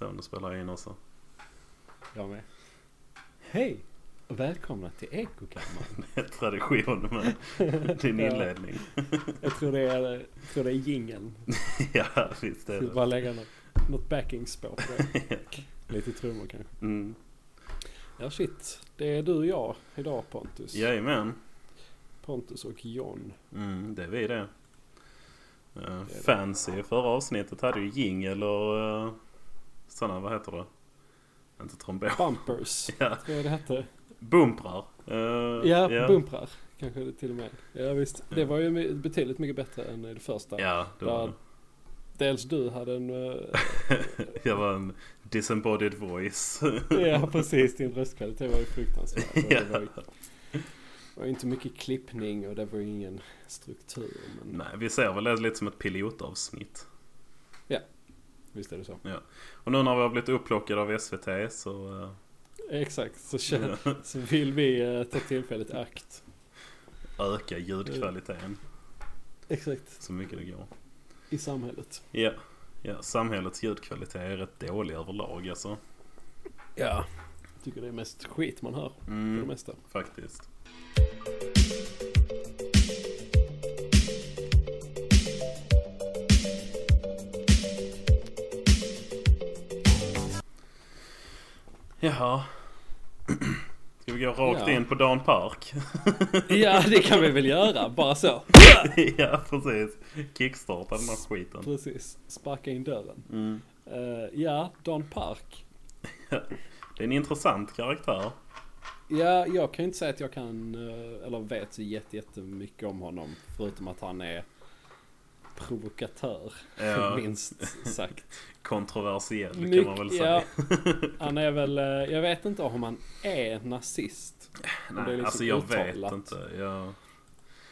Så nu spelar jag in också. Jag med. Hej och välkomna till Ekokammaren. Det är tradition med din inledning. Jag tror det är, jag tror det är jingeln. ja, visst är det. bara lägga något, något backingspår på det. Lite trummor kanske. Mm. Ja shit. Det är du och jag idag Pontus. Jajamän. Pontus och John. Mm, det är vi det. Uh, det. fancy förra avsnittet hade ju jingel och uh, sådana, vad heter det? Inte trombon. Bumpers. Ja, Tror jag det hette. bumprar. Uh, Ja, bumprar. Kanske det till och med. Ja visst. Det var ju betydligt mycket bättre än det första. Ja, det var det. Dels du hade en... Jag var en disembodied voice. ja precis, din röstkvalitet var ju fruktansvärd. Ja. Det var det var inte mycket klippning och det var ingen struktur. Men Nej, vi ser väl det lite som ett pilotavsnitt. Visst är det så. Och nu när vi har blivit upplockade av SVT så... eh, Exakt, så, känner, så vill vi eh, ta tillfället i akt. öka ljudkvaliteten Exakt, så mycket det går. i samhället. Ja, ja samhällets ljudkvalitet är rätt dålig överlag alltså. Ja. Jag tycker det är mest skit man hör för det Mm, mesta. faktiskt. Jaha. Ska vi gå rakt Ja. in på Dan Park? Ja, det kan vi väl göra, bara så. ja, precis. Kickstarta den här skiten. Precis, sparka in dörren. Mm. Eh, ja, Don Park. Det är en intressant karaktär. Ja, jag kan ju inte säga att jag kan, eh, eller vet så jätte- jättemycket om honom. Förutom att han är provokatör, Ja. minst sagt. Kontroversiell kan Mycket- man väl säga. ja. Han är väl, eh, jag vet inte om han är nazist. Nej, liksom alltså jag vet uttalat. inte. Jag...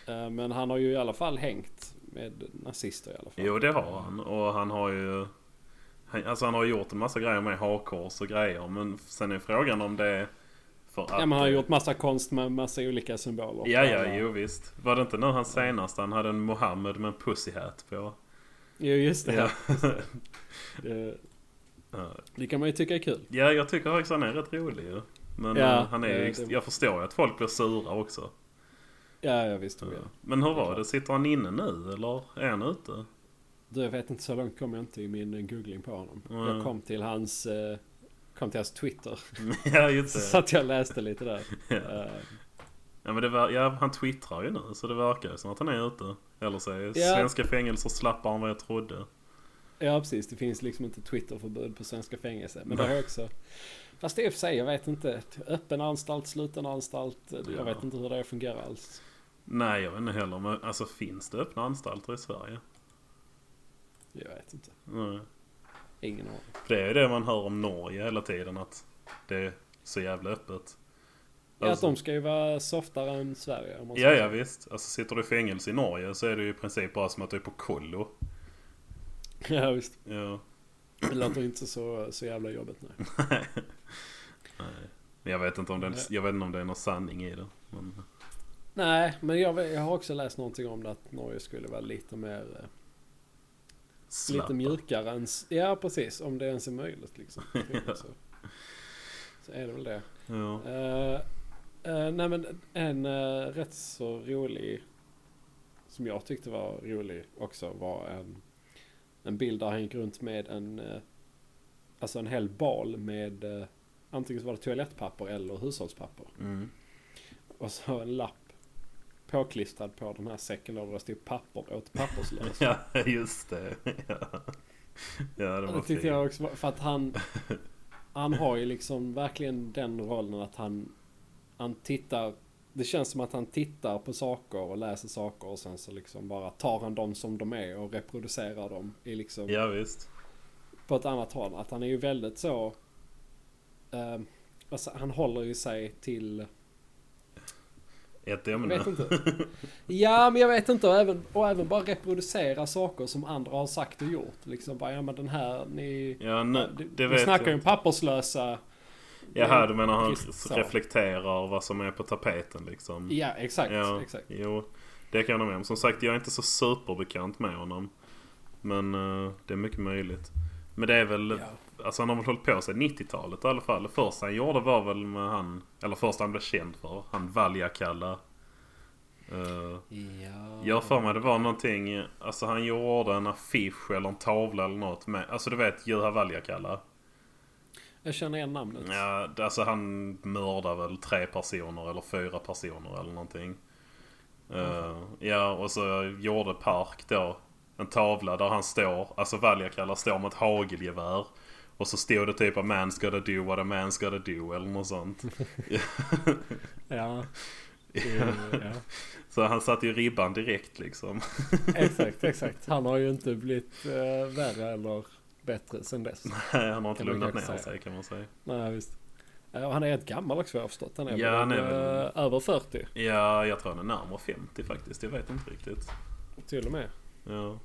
Eh, Men han har ju i alla fall hängt med nazister i alla fall. Jo, det har han. Och han har ju... han- Alltså han har gjort en massa grejer med hakkors och grejer. Men sen är frågan om det för att... Ja men han har gjort massa konst med massa olika symboler. Ja, ja, Alla- jo visst. Var det inte nu han senast han hade en Mohammed med en pussyhat på? Jo just det. Ja. Det, Ja. det kan man ju tycka är kul. ja, jag tycker faktiskt han är rätt rolig ju. Men Ja, eh, han är ju... eh, Jag förstår ju att folk blir sura också. Ja, jag visst. Ja. Men hur var det? Sitter han inne nu eller är han ute? Du, jag vet inte, så långt kom jag inte i min eh, googling på honom. Mm. Jag kom till hans, eh, kom till hans Twitter. ja, just Så det. satt jag och läste lite där. Ja. Eh, Ja men det var, ja, han twittrar ju nu så det verkar ju som att han är ute. Eller så är Ja. svenska fängelser slappare än vad jag trodde. ja precis, det finns liksom inte Twitterförbud på svenska fängelser. Men det har jag också. Fast det är för sig, jag vet inte. Öppen anstalt, sluten anstalt. Ja. Jag vet inte hur det fungerar alls. Nej jag vet inte heller men alltså finns det öppna anstalter i Sverige? Jag vet inte. Nej. Ingen aning. För det är ju det man hör om Norge hela tiden att det är så jävla öppet. Ja, Alltså- att de ska ju vara softare än Sverige. Om man Ja ja så. visst. Alltså sitter du i fängelse i Norge så är det ju i princip bara som att du är på kollo. Ja visst. Ja. Det låter inte så, så jävla jobbigt nej. Nej. Jag vet inte om det är, jag vet inte om det är någon sanning i det. Men, Nej, men jag, jag har också läst någonting om det att Norge skulle vara lite mer... slappa. Lite mjukare än... Ja, precis. Om det ens är möjligt liksom. Ja. så, så är det väl det. Ja. Uh, uh, nej men en uh, rätt så rolig... Som jag tyckte var rolig också var en, en bild där han gick runt med en... alltså en hel bal med... antingen så var det toalettpapper eller hushållspapper. Mm. Och så en lapp påklistrad på den här säcken då det stod papper åt papperslös. Ja, just det. Ja, ja det var det tyckte fint. jag också var, för att han Han har ju liksom verkligen den rollen att han Han tittar Det känns som att han tittar på saker och läser saker och sen så liksom bara tar han dem som de är och reproducerar dem i liksom Ja, visst. på ett annat håll. Att han är ju väldigt så eh, alltså, Han håller ju sig till Ett Jag ämne. vet inte. Ja, men jag vet inte. Och även, och även bara reproducera saker som andra har sagt och gjort. Liksom bara, ja men den här, ni... Ja, nu, det, vi vet snackar ju jag om papperslösa. Jaha, du menar han så. reflekterar vad som är på tapeten liksom? Ja, exakt. Ja, exakt. jo. Det kan jag nog med om. Som sagt, jag är inte så superbekant med honom. Men eh, det är mycket möjligt. Men det är väl, Ja. Alltså han har väl hållit på sig 90-talet i alla fall. Det första han gjorde var väl med han, eller första han blev känd för, han Valjakalla. Uh, Ja. jag för mig det var någonting, alltså han gjorde en affisch eller en tavla eller något med, alltså du vet Juha Valjakalla. Jag känner igen namnet. Ja, alltså han mördar väl tre personer eller fyra personer eller någonting. Eh, ja, och så gjorde Park då en tavla där han står, alltså Valjakalla står med ett hagelgevär. Och så stod det typ a man's gotta do what a man's gotta do eller något sånt. Ja. Det- ja. Så han satte ju ribban direkt liksom. Exakt, exakt. Han har ju inte blivit uh, värre eller bättre sen dess. Nej, han har inte lugnat ner säga. sig kan man säga. Nej, visst. Eh, och han är rätt gammal också jag har förstått. Han är Ja, väl han är väl- eh, över 40 Ja, jag tror han är närmare 50 faktiskt. Jag vet inte riktigt. till och med. Ja.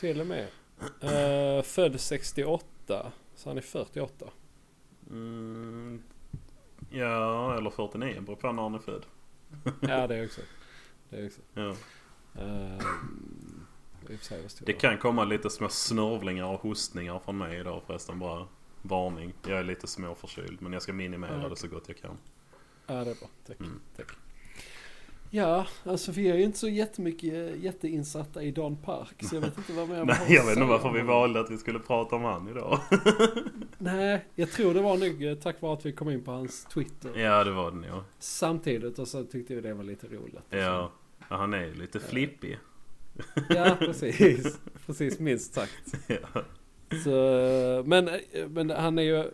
Till och med. Eh, född 68. Så han är 48. Mm, ja, eller 49 beror på när han är född. Ja, det är också. Det är också. Ja. Uh, sig Det kan komma lite små snörvlingar och hostningar från mig idag förresten. Bara varning. Jag är lite småförkyld men jag ska minimera Ja, det så gott jag kan. Ja, det är bra. Tack. Mm. Tack. Ja, alltså vi är ju inte så jättemycket jätteinsatta i Dan Park. Så jag vet inte vad mer man Nej, jag vet inte varför vi valde att vi skulle prata om han idag. Nej, jag tror det var nog eh, tack vare att vi kom in på hans Twitter. ja, det var det nog. Samtidigt och så tyckte vi det var lite roligt. Ja, ja, han är ju lite flippig. Ja, precis. Precis, minst sagt. Ja. Så, eh, men, eh, men han är ju,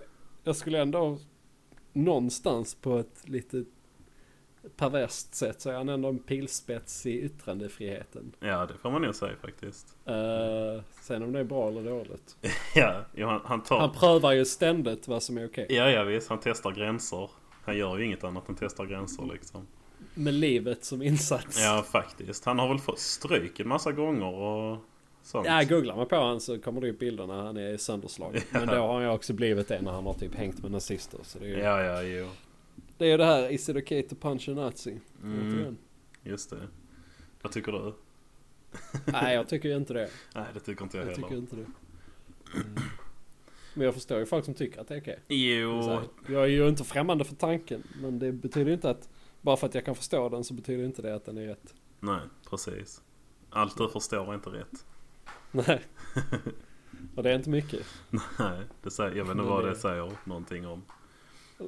jag skulle ändå någonstans på ett lite perverst sätt så är han ändå en pilspets i yttrandefriheten. ja, det får man nog säga faktiskt. Uh, sen om det är bra eller dåligt. Ja, han, han tar... Han prövar ju ständigt vad som är okej. Ja, ja visst. Han testar gränser. Han gör ju inget annat än testar gränser liksom. Med livet som insats. Ja, faktiskt. Han har väl fått stryk en massa gånger och sånt. Ja, googlar man på han så kommer det upp bilder när han är sönderslagen. Men då har han ju också blivit det när han har typ hängt med nazister. Så det är ju Ja, ja, jo. Det, är ju det här, is it okay to punch a nazi? Mm, just det. Vad tycker du? Nej, jag tycker ju inte det. Nej, det tycker inte jag, Jag tycker heller. inte det. Mm. Men jag förstår ju folk som tycker att det är okej. Jo, Så här, Jag är ju inte främmande för tanken. Men det betyder ju inte att bara för att jag kan förstå den så betyder inte det att den är rätt. nej, precis. Allt du förstår är inte rätt. Nej. Och det är inte mycket. Nej, det säger, jag vet inte vad det- det säger någonting om.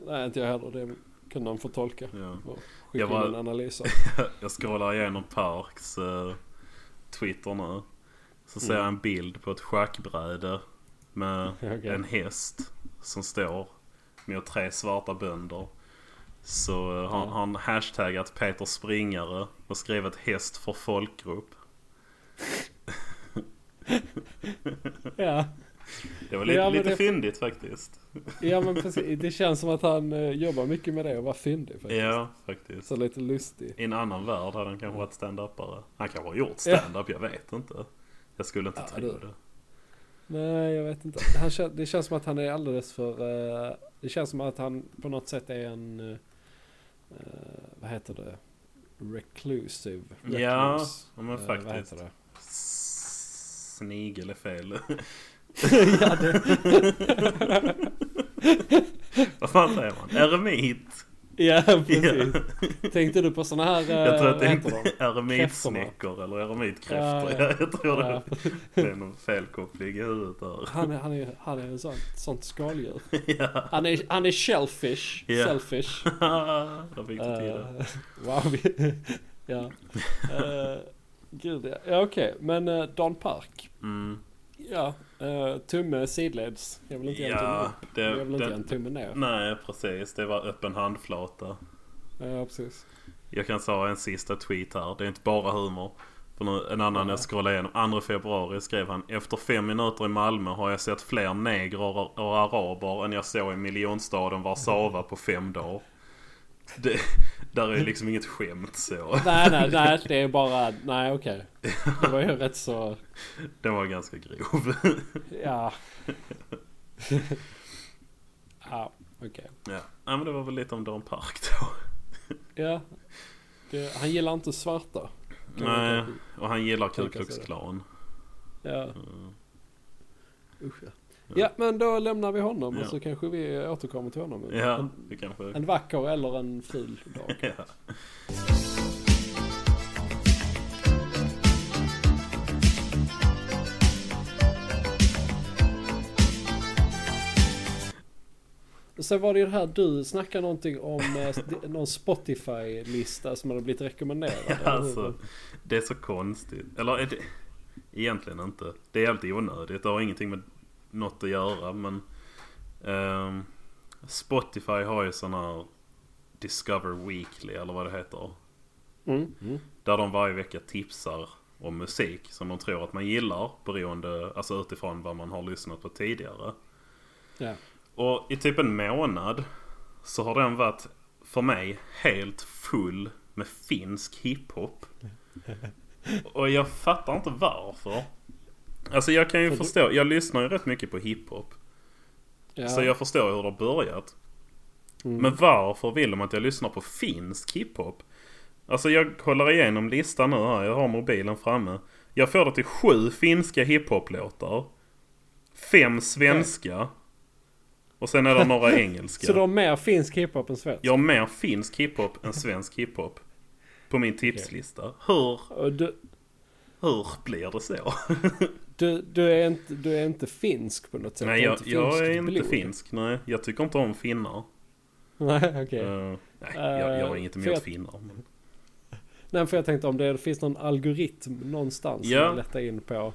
Nej, inte jag heller. Det kan någon få tolka. Ja. Skicka Jag var- in en analys. Jag scrollar igenom Parks eh, Twitter nu. Så ser jag en bild på ett schackbräde med Okej. en häst som står mot tre svarta bönder. Så eh, har har han hashtaggat Peter Springare och skrivit häst för folkgrupp. Ja. Det var lite, Ja, lite det- fyndigt faktiskt. ja, men precis. Det känns som att han eh, jobbar mycket med det och var fyndig faktiskt. Ja, faktiskt. Så lite lustig. I en annan värld hade han kanske varit stand-upare. Han kanske har gjort stand-up, jag vet inte. Jag skulle inte Ja, tro det- det. Nej, jag vet inte. Han, det känns som att han är alldeles för... eh, det känns som att han på något sätt är en... eh, vad heter det? Reclusive. Ja, Recluse. ja, men faktiskt. vad heter det? Snigel är fel. ja, det, Vad fan säger man? Eremit? ja, Ja. precis. Tänkte du på sådana här... eh, Jag tror att det är de? eremitsnäckor eller eremitkräftor. Ja, ja. Jag tror Ja. det, det är någon felkoppling i huvudet där. Han är, han är, han är en sån, sånt skaldjur. Ja, Han är, han är shellfish. Ja. Selfish. där fick du till det. Eh, wow. ja. Uh, gud ja. Ja okej. Men uh, Don Park. Mm. Ja. Uh, tumme sidleds. Jag vill inte ge en tumme Ja, upp. det, Jag vill inte ge en tumme ner. nej precis. Det var öppen handflata. Ja precis. Jag kan säga en sista tweet här. Det är inte bara humor. För en annan jag scrollade igenom. 2 februari skrev han. Efter fem minuter i Malmö har jag sett fler negrer och araber än jag såg i miljonstaden Warszawa på fem dagar. Det, där är liksom inget skämt så. Nej nej nej. Det är bara. Nej okej. Det var ju rätt så. Den var ganska grov. Ja. ja okej. ja. ja, men det var väl lite om Dan Park då. Ja. Det, han gillar inte svarta. Nej, och han gillar Ku Klux. Klan. Ja. Mm. Usch ja. Ja, men då lämnar vi honom Ja. och så kanske vi återkommer till honom. Ja, En, det kanske... en vacker eller en ful dag. Ja. Sen var det ju det här du snackade någonting om eh, någon Spotify-lista som hade blivit rekommenderad. Alltså, det är så konstigt. Eller är det... Egentligen inte. Det är helt onödigt. Det har ingenting med något att göra. Men ehm, Spotify har ju sån här Discover Weekly eller vad det heter. Mm. Mm. Där de varje vecka tipsar om musik som de tror att man gillar. Beroende, alltså utifrån vad man har lyssnat på tidigare. Ja. Och i typ en månad så har den varit för mig helt full med finsk hiphop. Och jag fattar inte varför. Alltså jag kan ju För du- förstå, jag lyssnar ju rätt mycket på hiphop. Ja. Så jag förstår hur det har börjat. Mm. Men varför vill de att jag lyssnar på finsk hiphop? Alltså jag kollar igenom listan nu här, jag har mobilen framme. Jag får det till sju finska hiphop-låtar. Fem svenska. Och sen är det några engelska. Så du har mer finsk hiphop än svensk? Jag har mer finsk hiphop än svensk hiphop. På min tipslista. Hur, Du, hur blir det så? du, du, är inte, du är inte finsk på något sätt? nej jag, jag är inte blod. finsk. Nej, jag tycker inte om finnar. Nej, okej. Eh, nej, jag, jag har Eh, inget för emot jag- finnar. Men... Nej, för jag tänkte om det finns någon algoritm någonstans Ja. som man lättar in på.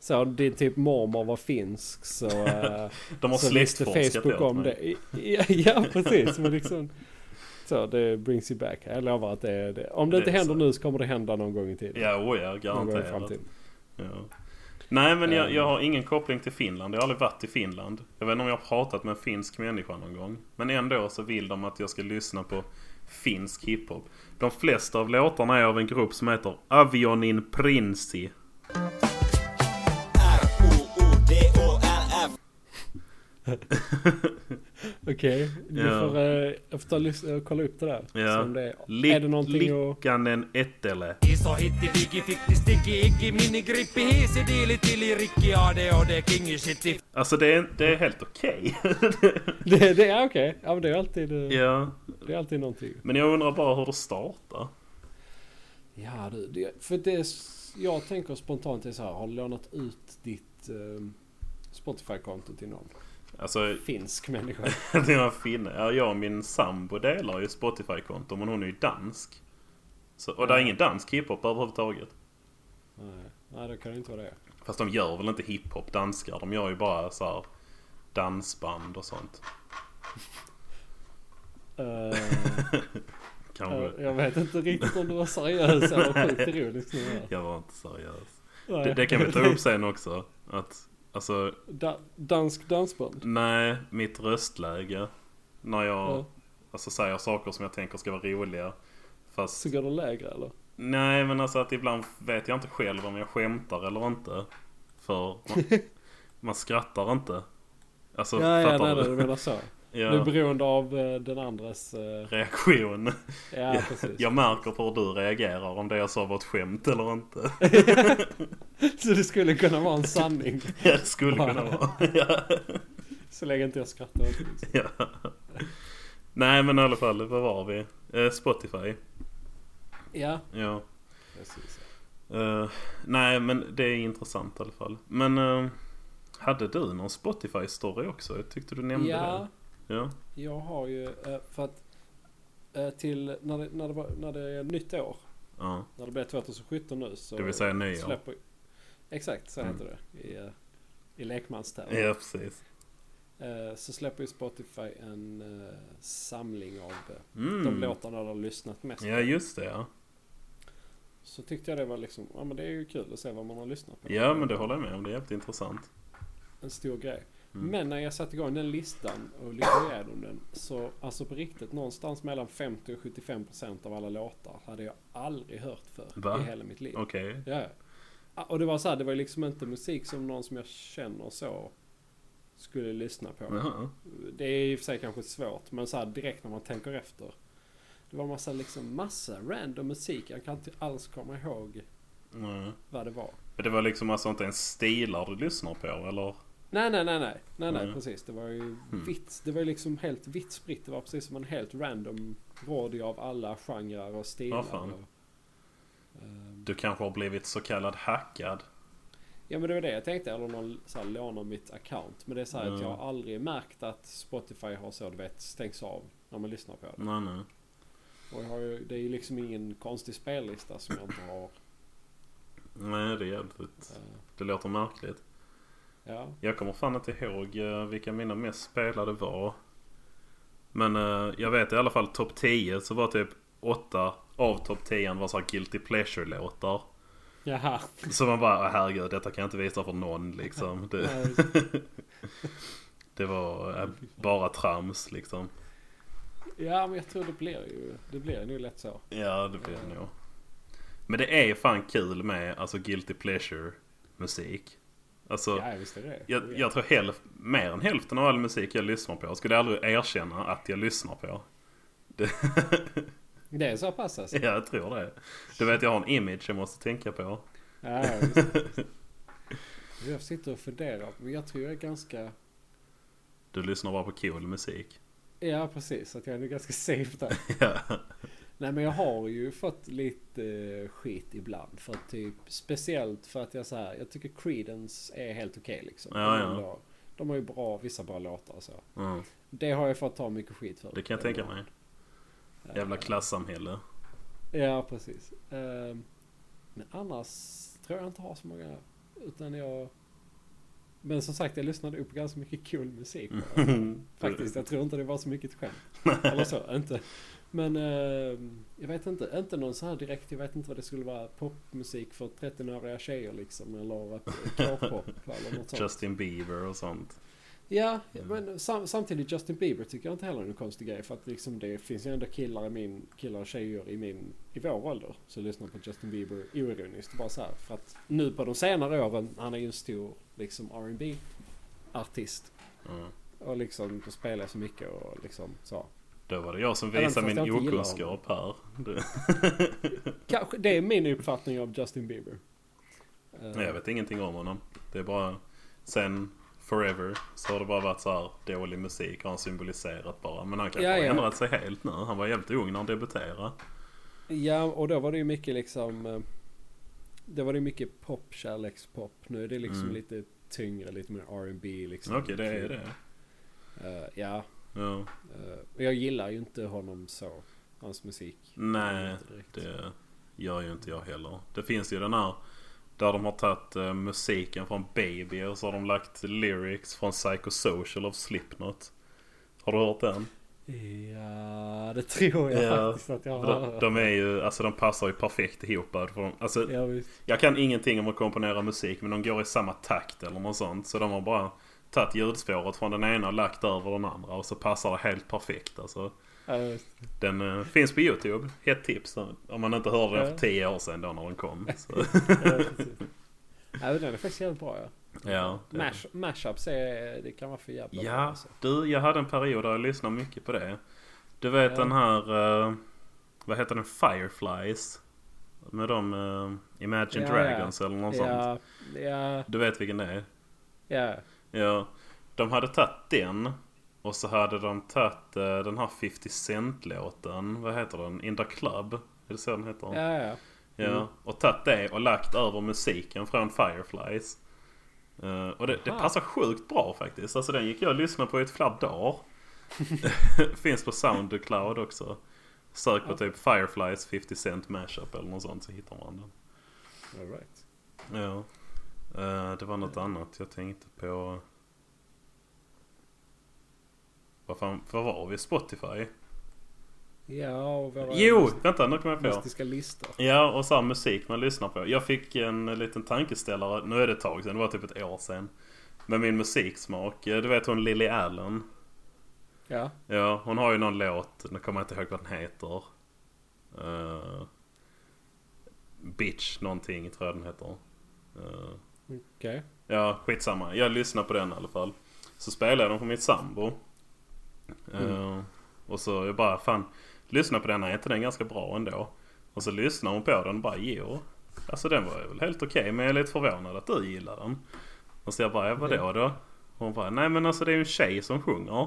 Så din typ mormor var finsk så... eh, De har så visste Facebook om mig. det. Ja, ja, precis. Men liksom, så det brings you back. Jag lovar att det är det. Om det, Det inte händer så. nu så kommer det hända någon gång i tiden. Ja, oh ja, någon gång i garanterat. framtiden. Ja. Nej men jag, Ehm. jag har ingen koppling till Finland. Jag har aldrig varit i Finland. Jag vet inte om jag har pratat med en finsk människa någon gång. Men ändå så vill de att jag ska lyssna på finsk hiphop. De flesta av låtarna är av en grupp som heter Avionin Prinsi. Okej, du Ja. får, eh, jag får ta och lys- och kolla upp det där. Ja. Det, Lik- är det någonting att... Likkanen Ettele. Iso hitti digi fikti stigi iggi mini grippi hiisi diili tili rikki ade ode kingi shitti Alltså det är, det är helt okej. Det, det är okej. Ja men det är alltid, eh, ja. det är alltid någonting. Men jag undrar bara hur det startar. Ja du, det, för det jag tänker spontant är så här. Har du lånat ut ditt eh, Spotify-konto till någon Alltså finsk människa? finne. Ja, jag och min sambo delar ju Spotify-konto men hon är ju dansk. Så, och det är ingen dansk hiphop överhuvudtaget. Nej, nej det kan det inte vara det. Fast de gör väl inte hiphop danskar. De gör ju bara så här dansband och sånt. Eh, jag vet inte riktigt om du var seriös eller sjukt ironisk nu. Jag var inte seriös. Det, det kan vi ta upp sen också. Att, alltså, Da, dansk dansband? nej, mitt röstläge. När jag Ja. alltså, säger saker som jag tänker ska vara roliga. Fast, Så går det lägre eller? nej men alltså att ibland vet jag inte själv om jag skämtar eller inte. För man, man skrattar inte. Alltså, ja, ja, fattar nej, nej, du? du menar så. Ja, är beroende av eh, den andres... eh, reaktion. ja, Ja, precis. Jag märker på hur du reagerar om det jag sa var ett skämt eller inte. Så det skulle kunna vara en sanning. Ja, det skulle kunna vara. Ja. Så länge inte jag skrattar åt liksom. ja. Nej men i alla fall, vad var vi? Eh, Spotify. Ja, Ja. precis. Eh, nej men det är intressant i alla fall. Men eh, hade du någon Spotify-story också? Jag tyckte du nämnde Ja, det. Ja. jag har ju eh, för att eh, till när det, när, det var, när det är nytt år. ja. När det blir 2017 nu så Det vill säga nyår. släpper, Exakt så Mm. heter det i, eh, i lekmanstermer. Ja precis. Så släpper ju Spotify en samling av eh, de Mm. låtarna du har lyssnat mest Ja just det ja. Så tyckte jag det var liksom, ja men det är ju kul att se vad man har lyssnat på. Ja men det håller jag med om. Det är jävligt intressant. En stor grej. Mm. Men när jag satte igång den listan och lyssnade igenom den. Så alltså på riktigt någonstans mellan 50 och 75 procent av alla låtar hade jag aldrig hört för Va? i hela mitt liv. Okej. Ja, ja. Och det var så här, det var liksom inte musik som någon som jag känner så skulle lyssna på. Jaha. Det är i och för sig kanske svårt men så här direkt när man tänker efter. Det var massa liksom massa random musik. Jag kan inte alls komma ihåg Nej. vad det var. Men det var liksom alltså inte en stilar du lyssnar på eller? Nej, nej, nej, nej, nej, nej, Mm. precis. Det var ju vitt. Det var ju liksom helt vitt spritt. Det var precis som en helt random radio av alla genrer och stilar. Ja, och, ehm, Du kanske har blivit så kallad hackad. ja, men det var det jag tänkte. Eller någon så här, lånar mitt account. Men det är så här att Mm. jag har aldrig märkt att Spotify har så, du vet, stängs av när man lyssnar på det. Nej, nej. Och ju, det är ju liksom ingen konstig spellista som jag inte har. Nej, det är jävligt. eh, Det låter märkligt. Ja. Jag kommer fan inte ihåg eh, vilka mina mest spelade var. Men eh, jag vet i alla fall topp 10 så var typ 8 av topp 10 var så här guilty pleasure-låtar. Jaha. Så man bara, "Åh, herregud detta kan jag inte visa för någon liksom. Det, det var eh, bara trams liksom. Ja, men jag tror det blir ju, det blir nog lätt så. Ja, det blir det nog. Men det är fan kul med alltså guilty pleasure musik. Alltså, Ja, visst är det. jag, jag tror hälf, mer än hälften av all musik jag lyssnar på skulle jag aldrig erkänna att jag lyssnar på. Det, Det är så pass alltså? ja, jag tror det. Du vet, jag har en image jag måste tänka på. Ja, visst. Jag sitter och funderar, men jag tror jag är ganska... Du lyssnar bara på cool musik. Ja, precis. Att jag är ganska safe där. Ja. Nej, men jag har ju fått lite eh, skit ibland. För att typ, speciellt för att jag så här, jag tycker Creedence är helt okej liksom. Ja, de, ja. har- de har ju bra, vissa bra låtar och så. Mm, Det har jag fått ta mycket skit för. det kan jag tänka mig. Jävla Eh, klassamhälle. Ja, precis. Ehm, Men annars tror jag inte har så många. Utan jag... Men som sagt, jag lyssnade upp ganska mycket cool musik. Faktiskt, jag tror inte det var så mycket skämt. Eller så, inte. Men ehm, jag vet inte, inte någon så här direkt, jag vet inte vad det skulle vara. Popmusik för 13-åriga tjejer liksom. Eller K-pop eller något sånt. Justin Bieber och sånt. Ja, men sam samtidigt Justin Bieber tycker jag inte heller är en konstig grej. För att liksom det finns ju ändå killar, i min, killar och tjejer i, min, i vår ålder som lyssnar på Justin Bieber oironiskt. Bara så här. För att nu på de senare åren, han är ju en stor liksom R&B artist Mm. Och liksom då spelar så mycket och liksom så. Då var det jag som visade jag min okunskap här. Kanske, det är min uppfattning av Justin Bieber. Nej, jag vet ingenting om honom. Det är bara sen forever så har det bara varit så här dålig musik har han symboliserat bara. Men han kanske Ja, har ja. ändrat sig helt nu. Han var jävligt ung när han debuterade. Ja, och då var det ju mycket liksom... eh, Det var det mycket pop, kärlekspop. Nu är det liksom Mm. lite tyngre, lite mer R&B liksom. Okej, det är det. Eh, ja, Ja. eh, jag gillar ju inte honom så. Hans musik. Nej, det gör ju inte jag heller. Det finns ju den här där de har tagit eh, musiken från Baby och så har de lagt lyrics från Psychosocial of Slipknot. Har du hört den? Ja, det tror jag Ja, faktiskt att jag De, har. de är ju, alltså de passar ju perfekt ihop. För de, alltså, Ja, jag kan ingenting om att komponera musik men de går i samma takt eller något sånt. Så de har bara tagit ljudspåret från den ena och lagt över den andra och så passar det helt perfekt. Alltså, Ja, den eh, finns på YouTube. Ett tips om man inte hörde den Ja. för tio år sedan då när den kom. Så, Ja, den är faktiskt jävligt bra ja. ja, det- Mash, mashups är, det kan vara för jävla bra Ja, alltså. du jag hade en period där jag lyssnade mycket på det. Du vet den här, eh, vad heter den, Fireflies? Med de eh, Imagine. Dragons eller något sånt. Du vet vilken det är? ja. Ja. De hade tagit den. Och så hade de tagit eh, den här 50 Cent-låten. Vad heter den? In the Club? Är det så den heter? Ja, ja. Ja, Mm. och tagit det och lagt över musiken från Fireflies. Eh, och det, det passar sjukt bra faktiskt. Alltså den gick jag och lyssnade på i ett flera dagar. Finns på Soundcloud också. Sök på Ja. typ Fireflies 50 Cent Mashup eller något sånt så hittar man den. All right. Ja. Eh, det var något annat jag tänkte på. Vad fan, vad var vi? Spotify? Ja, och våra Jo! Vänta, nu kommer jag på. listor. Ja, och så här musik man lyssnar på. Jag fick en liten tankeställare. Nu är det ett tag sedan. Det var typ ett år sedan. Med min musiksmak. Eh, Du vet hon Lily Allen? Ja. Ja, hon har ju någon låt. Nu kommer jag inte ihåg vad den heter. Eh, Bitch någonting tror jag den heter. Eh, Okej. Ja, skitsamma. Jag lyssnar på den i alla fall. Så spelar jag den för mitt sambo. Eh, och så jag bara, fan, lyssna på den här. Är inte den ganska bra ändå? Och så lyssnar hon på den och bara, jo. Alltså den var väl helt okej men jag är lite förvånad att du gillar den. Och så jag bara, vadå då? Och hon bara, nej men alltså det är ju en tjej som sjunger.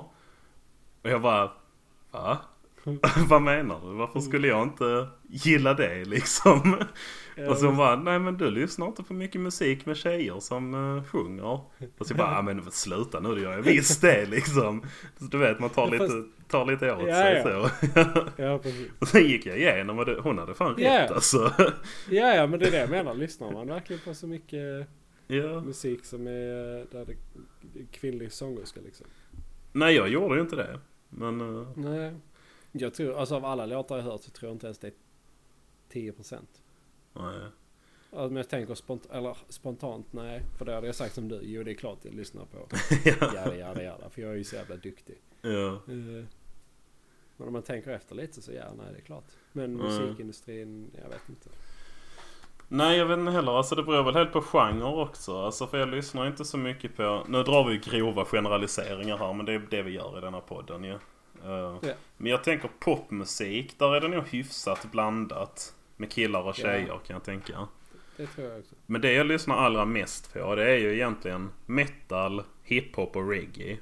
Och jag bara, va? Vad menar du? Varför skulle jag inte gilla det liksom? Och så hon bara, nej men du lyssnar inte på mycket musik med tjejer som uh, sjunger. Och så bara, ah, men sluta nu, det gör jag visst det liksom. Så du vet, man tar Ja, fast- lite, tar lite åt Ja, sig ja. så. Ja, precis. och sen gick jag igenom och det, hon hade fan Ja. rätt alltså. Ja, ja, men det är det jag menar. Lyssnar man verkligen på så mycket ja. musik som är eh, där det det är kvinnlig sångerska liksom? Nej jag gjorde ju inte det. Men uh, Nej. Jag tror, alltså av alla låtar jag hört så tror jag inte ens det är 10%. Nej. Alltså, men jag tänker spont eller, spontant, nej. För det hade jag sagt som du. Jo, det är klart jag lyssnar på. ja. Jada, jada, jada. För jag är ju så jävla duktig. ja. Eh, Men om man tänker efter lite så ja, nej det är klart. Men Mm. musikindustrin, jag vet inte. Nej jag vet inte heller. Alltså det beror väl helt på genre också. Alltså för jag lyssnar inte så mycket på... Nu drar vi grova generaliseringar här men det är det vi gör i denna podden ju. Eh, Ja. Men jag tänker popmusik. Där är det nog hyfsat blandat. Med killar och tjejer kan jag tänka. Det tror jag också. Men det jag lyssnar allra mest på det är ju egentligen metal, hiphop och reggae.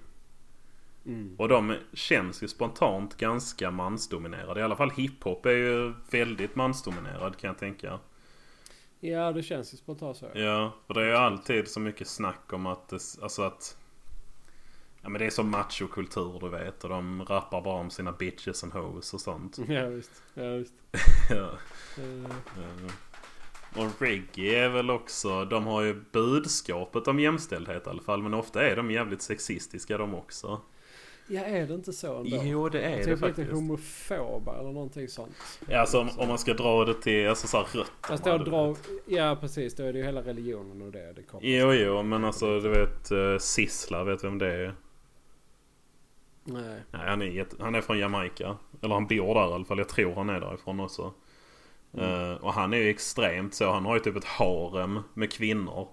Mm. Och de känns ju spontant ganska mansdominerade. I alla fall hiphop är ju väldigt mansdominerad kan jag tänka. Ja, det känns ju spontant så. Ja, för det är ju alltid så mycket snack om att det, alltså att Ja men det är som machokultur du vet och de rappar bara om sina bitches and hoes och sånt. Ja, visst. Ja, visst. ja. Eh, eh. Och reggae är väl också, de har ju budskapet om jämställdhet i alla fall. Men ofta är de jävligt sexistiska de också. Ja, är det inte så ändå? Jo det är det typ lite faktiskt. homofoba eller någonting sånt. Ja, alltså om, om man ska dra det till alltså, så här rötterna. Fast då dra... Ja, precis. Då är det ju hela religionen och det det. Jo jo men alltså du vet uh, Sissla, vet du vem det är? Nej. Nej, han, är jätte, han är från Jamaica. Eller han bor där i alla fall. Jag tror han är därifrån också. Eh, och han är ju extremt så. Han har ju typ ett harem med kvinnor.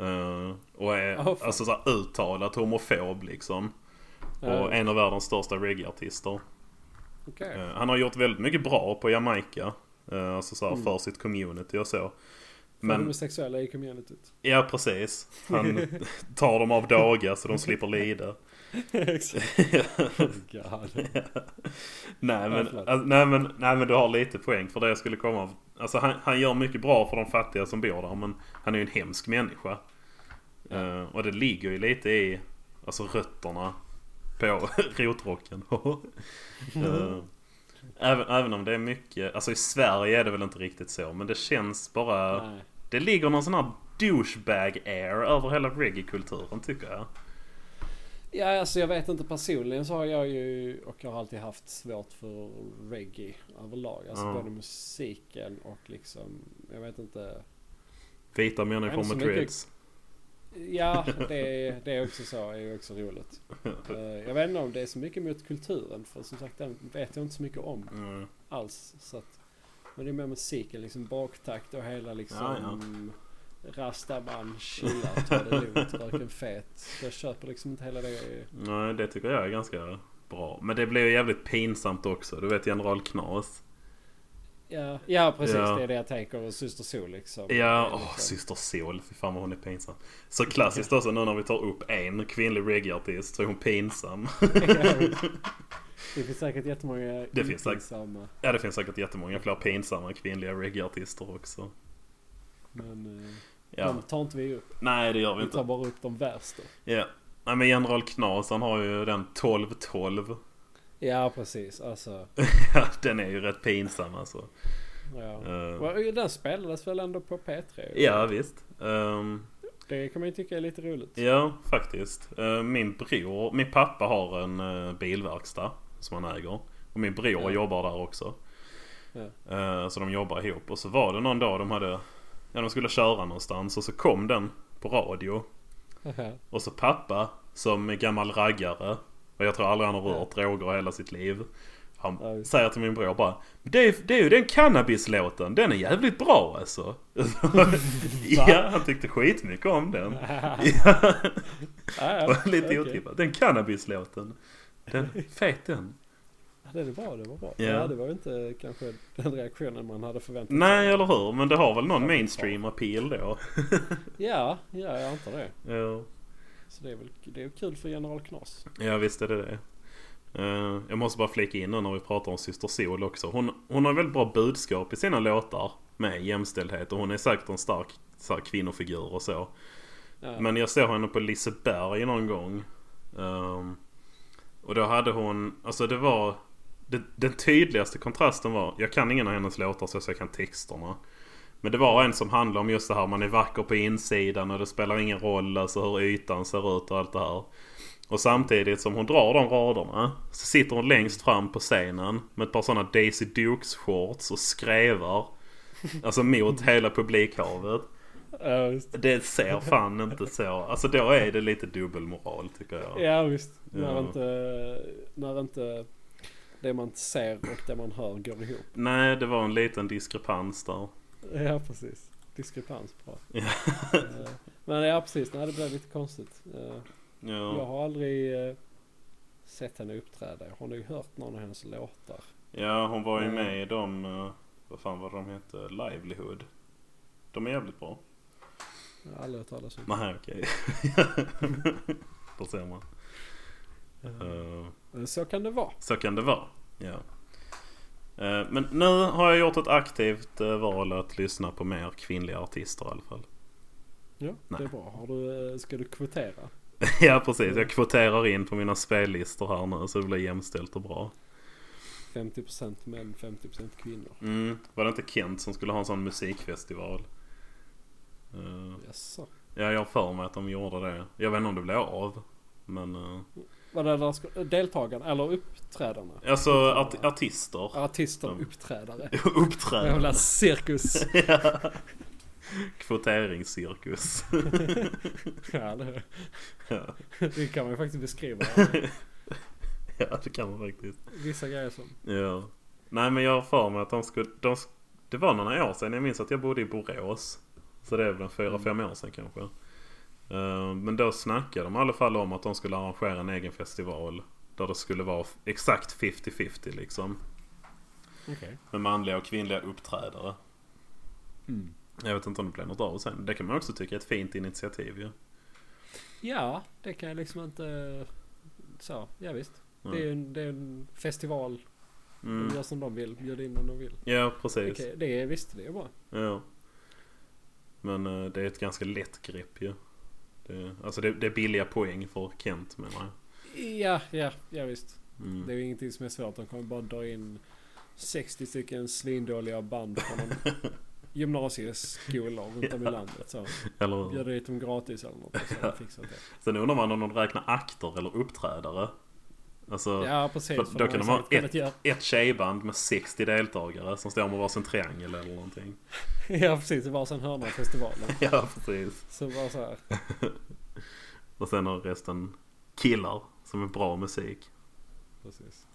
Eh, och är fan. alltså så här uttalat homofob liksom. Ja, Och en av världens största reggae-artister. Okej. Eh, han har gjort väldigt mycket bra på Jamaica. Uh, alltså så här Mm. för sitt community och så. Men... Men Homosexuella i communityt. ja precis. Han tar dem av daga så de slipper lida. Exakt. God. Nej men, alltså, nej, men, nej men du har lite poäng för det jag skulle komma av. Alltså han, han gör mycket bra för de fattiga som bor där men han är ju en hemsk människa. Eh, och det ligger ju lite i alltså rötterna på rotrocken. uh, även, även om det är mycket, alltså i Sverige är det väl inte riktigt så men det känns bara Nej. Det ligger någon sån här douchebag air över hela reggae-kulturen tycker jag. Ja, alltså jag vet inte personligen så har jag ju och jag har alltid haft svårt för reggae överlag. Alltså Ja. både musiken och liksom, jag vet inte. Vita människor med dreads. Ja, det, det är också så. är ju också roligt. Eh, Jag vet inte om det är så mycket mot kulturen. För som sagt, den vet jag inte så mycket om Mm. alls. Så att, men det är mer musiken, liksom baktakt och hela liksom Ja, Rastaman, chillar, tar det lugnt, röker en fet. Jag köper liksom inte hela det. Nej, det tycker jag är ganska bra. Men det blir ju jävligt pinsamt också. Du vet General Knas. Ja, ja precis. Ja. Det är det jag tänker. Och Syster Sol liksom. Ja, åh, liksom- Syster Sol. Fy fan vad hon är pinsam. Så klassiskt också nu när vi tar upp en kvinnlig reggae-artist så är hon pinsam. det finns säkert jättemånga Det finns säkert. ja, det finns säkert jättemånga fler pinsamma kvinnliga reggae-artister också. Men eh, Ja. de tar inte vi upp. Nej, det gör vi Vi tar inte. bara upp de värsta. Ja. Nej, men General Knas han har ju den 1212. Ja precis. Alltså. Ja, den är ju rätt pinsam alltså. Ja. Och Den spelades väl ändå på P3? ja, visst. Ehm, Det kan man ju tycka är lite roligt. Ja, faktiskt. Min bror, min pappa har en bilverkstad som han äger. Och min bror Ja. jobbar där också. Ja. Så de jobbar ihop. Och så var det någon dag de hade, ja de skulle köra någonstans och så kom den på radio. Och så pappa som gammal raggare. Och jag tror aldrig han har rört droger hela sitt liv. Han Ja, säger till min bror bara det är, det är ju den cannabislåten, den är jävligt bra alltså. ja, han tyckte skitmycket om den. ja. Lite okej. otippat. Den cannabislåten. Den, fet den. Ja, det var bra, det var bra. Ja. Ja. det var inte kanske den reaktionen man hade förväntat Nej, eller hur? Men det har väl någon mainstream appeal då. Ja, ja, jag antar det. Ja. Så det är väl det är kul för General Knas. Ja visst är det det. Eh, jag måste bara flika in nu när vi pratar om Syster Sol också. Hon, hon har väldigt bra budskap i sina låtar med jämställdhet och hon är säkert en stark så här, kvinnofigur och så. Ja. Men jag såg henne på Liseberg någon gång. Ehm, och då hade hon, alltså det var det, Den tydligaste kontrasten var, jag kan ingen av hennes låtar så jag kan texterna. Men det var en som handlade om just det här, man är vacker på insidan och det spelar ingen roll alltså hur ytan ser ut och allt det här. Och samtidigt som hon drar de raderna så sitter hon längst fram på scenen med ett par sådana Daisy Dukes shorts och skrevar. Alltså mot hela publikhavet. Ja, visst. Det ser fan inte så. Alltså då är det lite dubbelmoral tycker jag. Ja visst. När, Ja. inte, när inte det man ser och det man hör går ihop. Nej, det var en liten diskrepans där. Ja precis. Diskrepans bra. Eh, Men ja precis, nej det blev lite konstigt. Eh, Jag Ja, har aldrig eh, sett henne uppträda. Jag har nog hört någon av hennes låtar. ja hon var ju med i de, vad fan var de hette? Livelihood. De är jävligt bra. Jag har aldrig hört talas om. Nej okej. Då ser man. Men Så kan det vara. Så kan det vara. Ja. Eh, Men nu har jag gjort ett aktivt eh, val att lyssna på mer kvinnliga artister i alla fall. Ja, Nej. det är bra. Har du, ska du kvotera? ja precis, jag kvoterar in på mina spellistor här nu så det blir jämställt och bra. 50% män, 50% kvinnor. Mm. Var det inte Kent som skulle ha en sån musikfestival? Eh, Jaså? ja, jag har för mig att de gjorde det. Jag vet inte om det blev av. Men eh, Vad är det deltagarna eller uppträdarna? alltså art- artister. Artister, Mm. uppträdare. Uppträdande. Jävla cirkus. ja. Kvoteringscirkus. ja, det, ja. det kan man ju faktiskt beskriva. ja, det kan man faktiskt. Vissa grejer som. Ja. Nej men jag har för mig att de skulle... De, det var några år sedan. Jag minns att jag bodde i Borås. Så det är väl fyra, fem år sedan kanske. Eh, men då snackade de i alla fall om att de skulle arrangera en egen festival. Där det skulle vara exakt 50-50 liksom. Okej. Med manliga och kvinnliga uppträdare. Mm. Jag vet inte om det blev något av sen. Det kan man också tycka är ett fint initiativ ju. Ja, det kan jag liksom inte... Så, ja visst. Det är en, det är en festival. Mm. De gör som de vill. Bjud in när de vill. Ja precis. Okej, det är visst. Det är bra. Ja. Men eh, det är ett ganska lätt grepp ju. Det, alltså det, det är billiga poäng för Kent menar jag. Ja, ja, ja visst. Mm. Det är ju ingenting som är svårt. De kommer bara dra in 60 stycken svindåliga band från gymnasieskolor runt om i landet. Så Eller, bjuder dit dem gratis eller något. Så de fixat det. sen undrar man om de räknar akter eller uppträdare. Alltså Ja, precis. för för då kan de ha göra- ett tjejband med 60 deltagare som står med varsin triangel eller någonting. Ja, precis. Det var en hörna av festivalen. Ja precis. Så bara så här. Och sen har resten killar som är bra musik. Precis.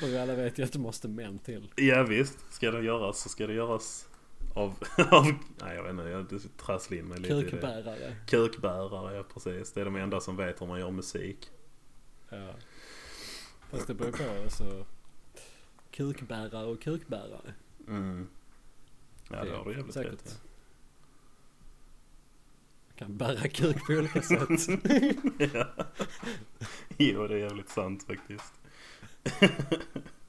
För vi alla vet ju att det måste män till. Ja visst, ska det göras så ska det göras av... av nej jag vet inte, jag trasslar in mig lite i det. Kukbärare. Kukbärare, ja precis. Det är de enda som vet hur man gör musik. Ja. Fast det beror på så. Kukbärare och kukbärare. Mm. Ja, det har du jävligt säkert rätt. det. Man kan bära kuk på olika sätt. ja. Jo, det är jävligt sant faktiskt.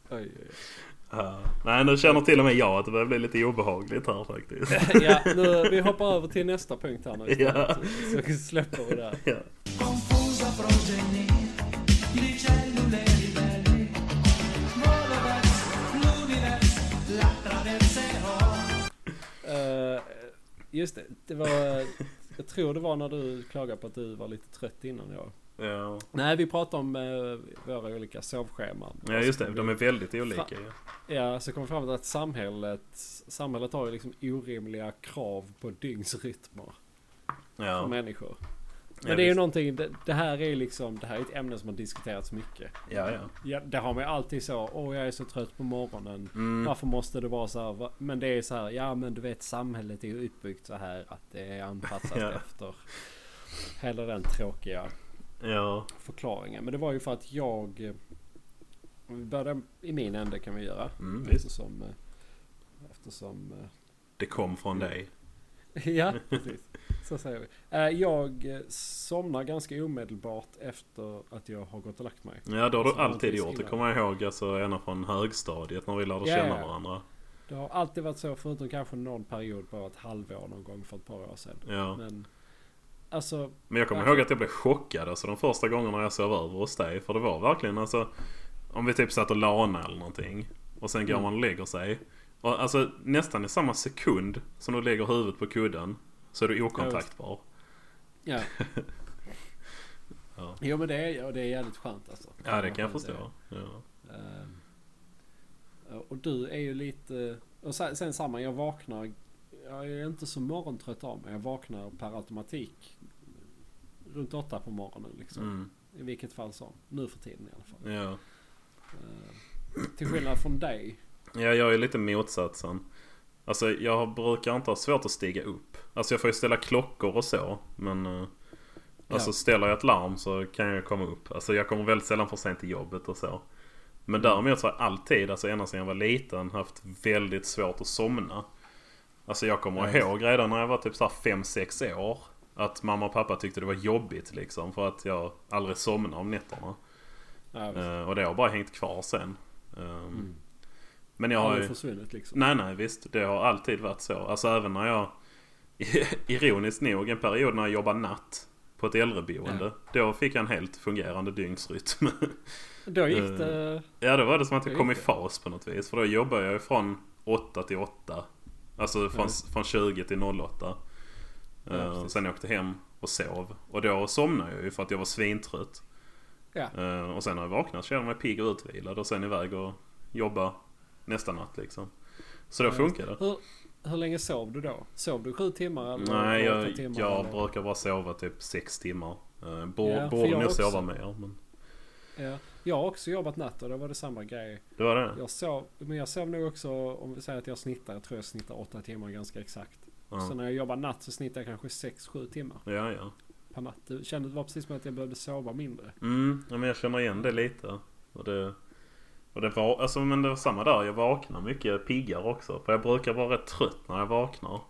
Oj, oj, Ja. Nej, nu känner till och med jag att det börjar bli lite obehagligt här faktiskt. Ja, nu, vi hoppar över till nästa punkt här nu. Ja. Så släpper vi det. Ja. Eh, just det, det var... Jag tror det var när du klagade på att du var lite trött innan jag. Ja. Nej, vi pratade om eh, våra olika sovscheman. ja, just det. De är väldigt olika ju. Ja, så kom vi fram till att samhället, samhället har ju liksom orimliga krav på dygnsrytmer för Ja. människor. Men Ja, det är ju någonting, det, det här är liksom, det här är ett ämne som har diskuterats mycket. Ja, ja. Ja, det har man ju alltid så, åh jag är så trött på morgonen. Mm. Varför måste det vara så här? Va- Men det är så här, ja men du vet samhället är ju uppbyggt så här att det är anpassat Ja. efter hela den tråkiga Ja. förklaringen. Men det var ju för att jag... eh, Vi börjar i min ände kan vi göra. Mm, eftersom, eh, eftersom eh, det kom från dig. ja, precis. Så säger vi. Jag somnar ganska omedelbart efter att jag har gått och lagt mig. Ja det har du alltid gjort. Det kommer jag ihåg alltså ända från högstadiet när vi lärde Ja, känna varandra. Det har alltid varit så förutom kanske någon period på ett halvår någon gång för ett par år sedan. Ja. Men alltså, Men jag kommer Verkligen. ihåg att jag blev chockad alltså de första gångerna jag sov över hos dig. För det var verkligen alltså Om vi typ satt och lana eller någonting. Och sen går Mm. man och lägger sig. Och alltså nästan i samma sekund som du lägger huvudet på kudden. Så är du okontaktbar. ja. Ja. Jo men det är, och det är jävligt skönt alltså. Ja det kan jag förstå. Ja. Ehm, och du är ju lite... Och sen, sen samma, jag vaknar... Jag är inte så morgontrött av mig. Jag vaknar per automatik runt åtta på morgonen liksom. Mm. I vilket fall som. Nu för tiden i alla fall. Ja. Ehm, till skillnad från dig. ja jag är lite motsatsen. Alltså jag brukar inte ha svårt att stiga upp. Alltså jag får ju ställa klockor och så. Men eh, Alltså Ja. ställer jag ett larm så kan jag komma upp. Alltså jag kommer väldigt sällan för sent till jobbet och så. Men däremot så har jag alltid, alltså ända sedan jag var liten, haft väldigt svårt att somna. Alltså jag kommer Ja. ihåg redan när jag var typ så här 5-6 år. Att mamma och pappa tyckte det var jobbigt liksom. För att jag aldrig somnade om nätterna. Ja. Eh, och det har bara hängt kvar sen. Um, Mm. Men jag har ju försvunnit liksom. Nej, nej visst. Det har alltid varit så. Alltså även när jag... Ironiskt nog, en period när jag jobbade natt på ett äldreboende. Då fick jag en helt fungerande dygnsrytm. Då gick Eh, det... ja, då var det som att jag kom i fas på något vis. För då jobbade jag ju från 8 till 8. Alltså från, Ja. från 20 till 08. Ja, Eh, sen åkte jag hem och sov. Och då somnade jag ju för att jag var svintrött. Ja. Eh, och sen när jag vaknade kände jag mig pigg och utvilad. Och sen iväg och jobba nästa natt liksom. Så då Ja, funkar det. Hur, hur länge sov du då? Sov du sju timmar eller Nej, jag, timmar? jag eller? brukar bara sova typ sex timmar. Uh, borde Ja, borde nog sova mer. Men Ja. Jag har också jobbat natt och då var det samma grej. det var det. Jag sov, men jag sov nog också, om vi säger att jag snittar, jag tror jag snittar åtta timmar ganska exakt. Ja. Så när jag jobbar natt så snittar jag kanske 6-7 timmar Ja, ja. per natt. Det kändes det var precis som att jag behövde sova mindre. Mm, ja, men jag känner igen det lite. Och det, och det var, alltså men det var samma där. Jag vaknar mycket piggare också. För jag brukar vara rätt trött när jag vaknar.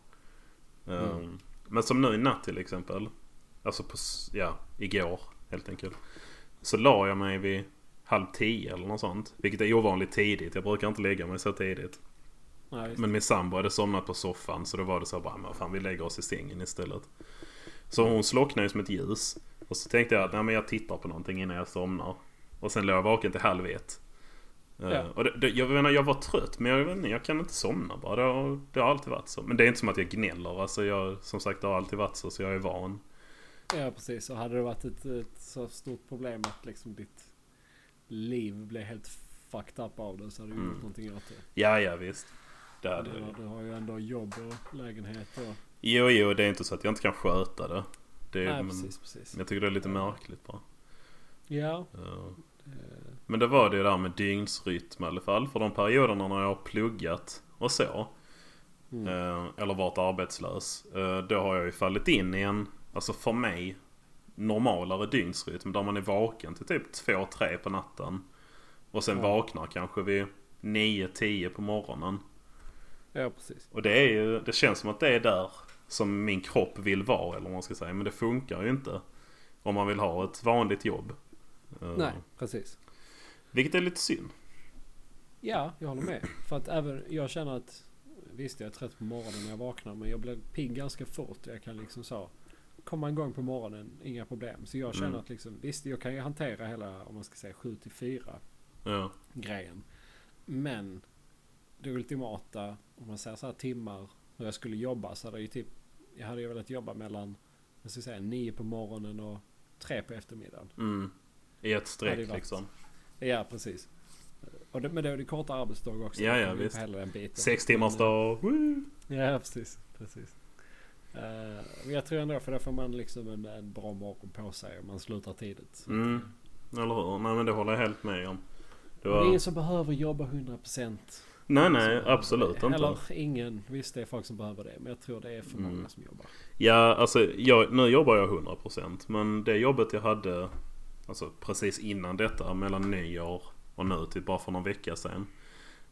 Mm. Ehm, men som nu i natt till exempel. Alltså på, ja, igår helt enkelt. Så la jag mig vid halv tio eller något sånt. Vilket är ovanligt tidigt. Jag brukar inte lägga mig så tidigt. Visst. Men min sambo hade somnat på soffan så då var det så här bara, men fan vi lägger oss i sängen istället. Så hon slocknade ju som ett ljus. Och så tänkte jag att nej, men jag tittar på någonting innan jag somnar. Och sen låg jag vaken till halv ett. Eh, Ja. Och det, det, jag menar jag var trött men jag, inte, jag kan inte somna bara. Det har, det har alltid varit så. Men det är inte som att jag gnäller. Alltså jag, som sagt det har alltid varit så så jag är van. Ja precis, och hade det varit ett, ett så stort problem att liksom ditt liv blev helt fucked up av det så hade du Mm. gjort någonting åt det. Ja ja visst. Det hade jag. har, du har ju ändå jobb och lägenhet och... Jo jo det är inte så att jag inte kan sköta det. det Nej men, precis, precis. jag tycker det är lite märkligt bara. Ja. Ja. eh, Men det var det där med dygnsrytm i alla fall. För de perioderna när jag har pluggat och så. Mm. Eh, eller varit arbetslös. Eh, då har jag ju fallit in i en, alltså för mig, normalare dygnsrytm. Där man är vaken till typ 2-3 på natten. Och sen Ja. vaknar kanske vid 9-10 på morgonen. Ja precis. Och det är ju, det känns som att det är där som min kropp vill vara eller vad man ska säga. Men det funkar ju inte. Om man vill ha ett vanligt jobb. Eh, Nej, precis. Vilket är lite synd. Ja, jag håller med. För att även jag känner att visst jag är trött på morgonen när jag vaknar men jag blir pigg ganska fort. Jag kan liksom så komma igång på morgonen, inga problem. Så jag känner Mm. att liksom visst jag kan ju hantera hela om man ska säga 7 till 4 Ja. grejen. Men det ultimata om man säger så här timmar hur jag skulle jobba så hade jag ju typ jag hade ju velat jobba mellan jag ska säga 9 på morgonen och 3 på eftermiddagen. Mm. I ett streck liksom. Ja precis. Och det, men då är det korta arbetsdag också. Ja, ja, visst. Hela den biten. Sex timmars Men, dag. Ja, precis. precis. Eh, men jag tror ändå för då får man liksom en, en bra morgon på sig om man slutar tidigt. Mm. att, Eller hur? Nej men det håller jag helt med om. Det Det är var... ingen som behöver jobba 100%. Nej nej absolut inte. Eller ingen. Visst det är folk som behöver det. Men jag tror det är för många Mm. som jobbar. Ja alltså jag, nu jobbar jag 100% men det jobbet jag hade Alltså precis innan detta mellan nyår och nu typ bara för någon vecka sedan.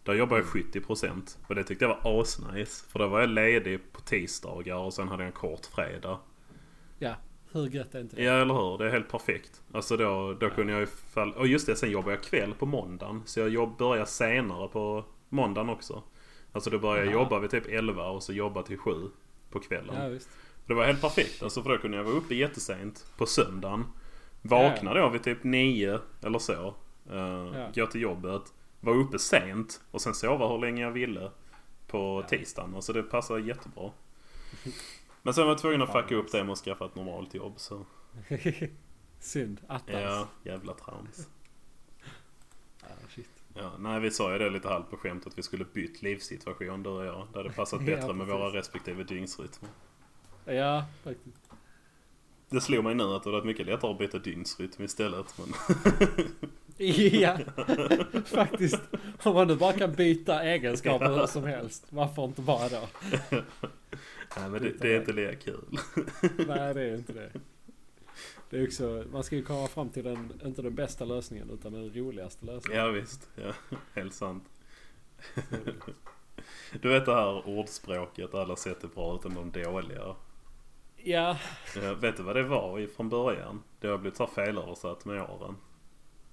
Där jobbade jag 70% och det tyckte jag var asnice. För då var jag ledig på tisdagar och sen hade jag en kort fredag. Ja, hur gött är inte det? Ja eller hur, det är helt perfekt. Alltså då, då kunde jag ju fall... Och just det, sen jobbade jag kväll på måndagen. Så jag jobb, började senare på måndagen också. Alltså då började jag jobba vid typ 11 och så jobba till 7 på kvällen. Ja, visst. Det var helt perfekt. Alltså för då kunde jag vara uppe jättesent på söndagen. Vakna då vid typ 9 eller så. Uh, Ja. Gå till jobbet. Var uppe sent och sen sova hur länge jag ville på tisdagen. Alltså det passade jättebra. Men sen var jag tvungen att fucka upp det med att skaffa ett normalt jobb så. Synd. Attans. Ja, jävla trams. Ja. Ja, nej, vi sa ju det lite halvt på skämt att vi skulle bytt livssituation du och jag. Det hade passat Ja, bättre med precis. våra respektive dygnsrytmer. Ja, faktiskt. Det slog mig nu att det hade varit mycket lättare att byta dygnsrytm istället. Men Ja, faktiskt. Om man nu bara kan byta egenskaper hur som helst. Varför inte bara då? nej, men det, det är inte lika kul. Nej, det är inte det. Det är också, man ska ju komma fram till den, inte den bästa lösningen utan den roligaste lösningen. Ja visst, ja, helt sant. Du vet det här ordspråket, alla sätt är bra utan de dåliga. Ja, Ja, vet du vad det var från början? Det har blivit så felöversatt med åren.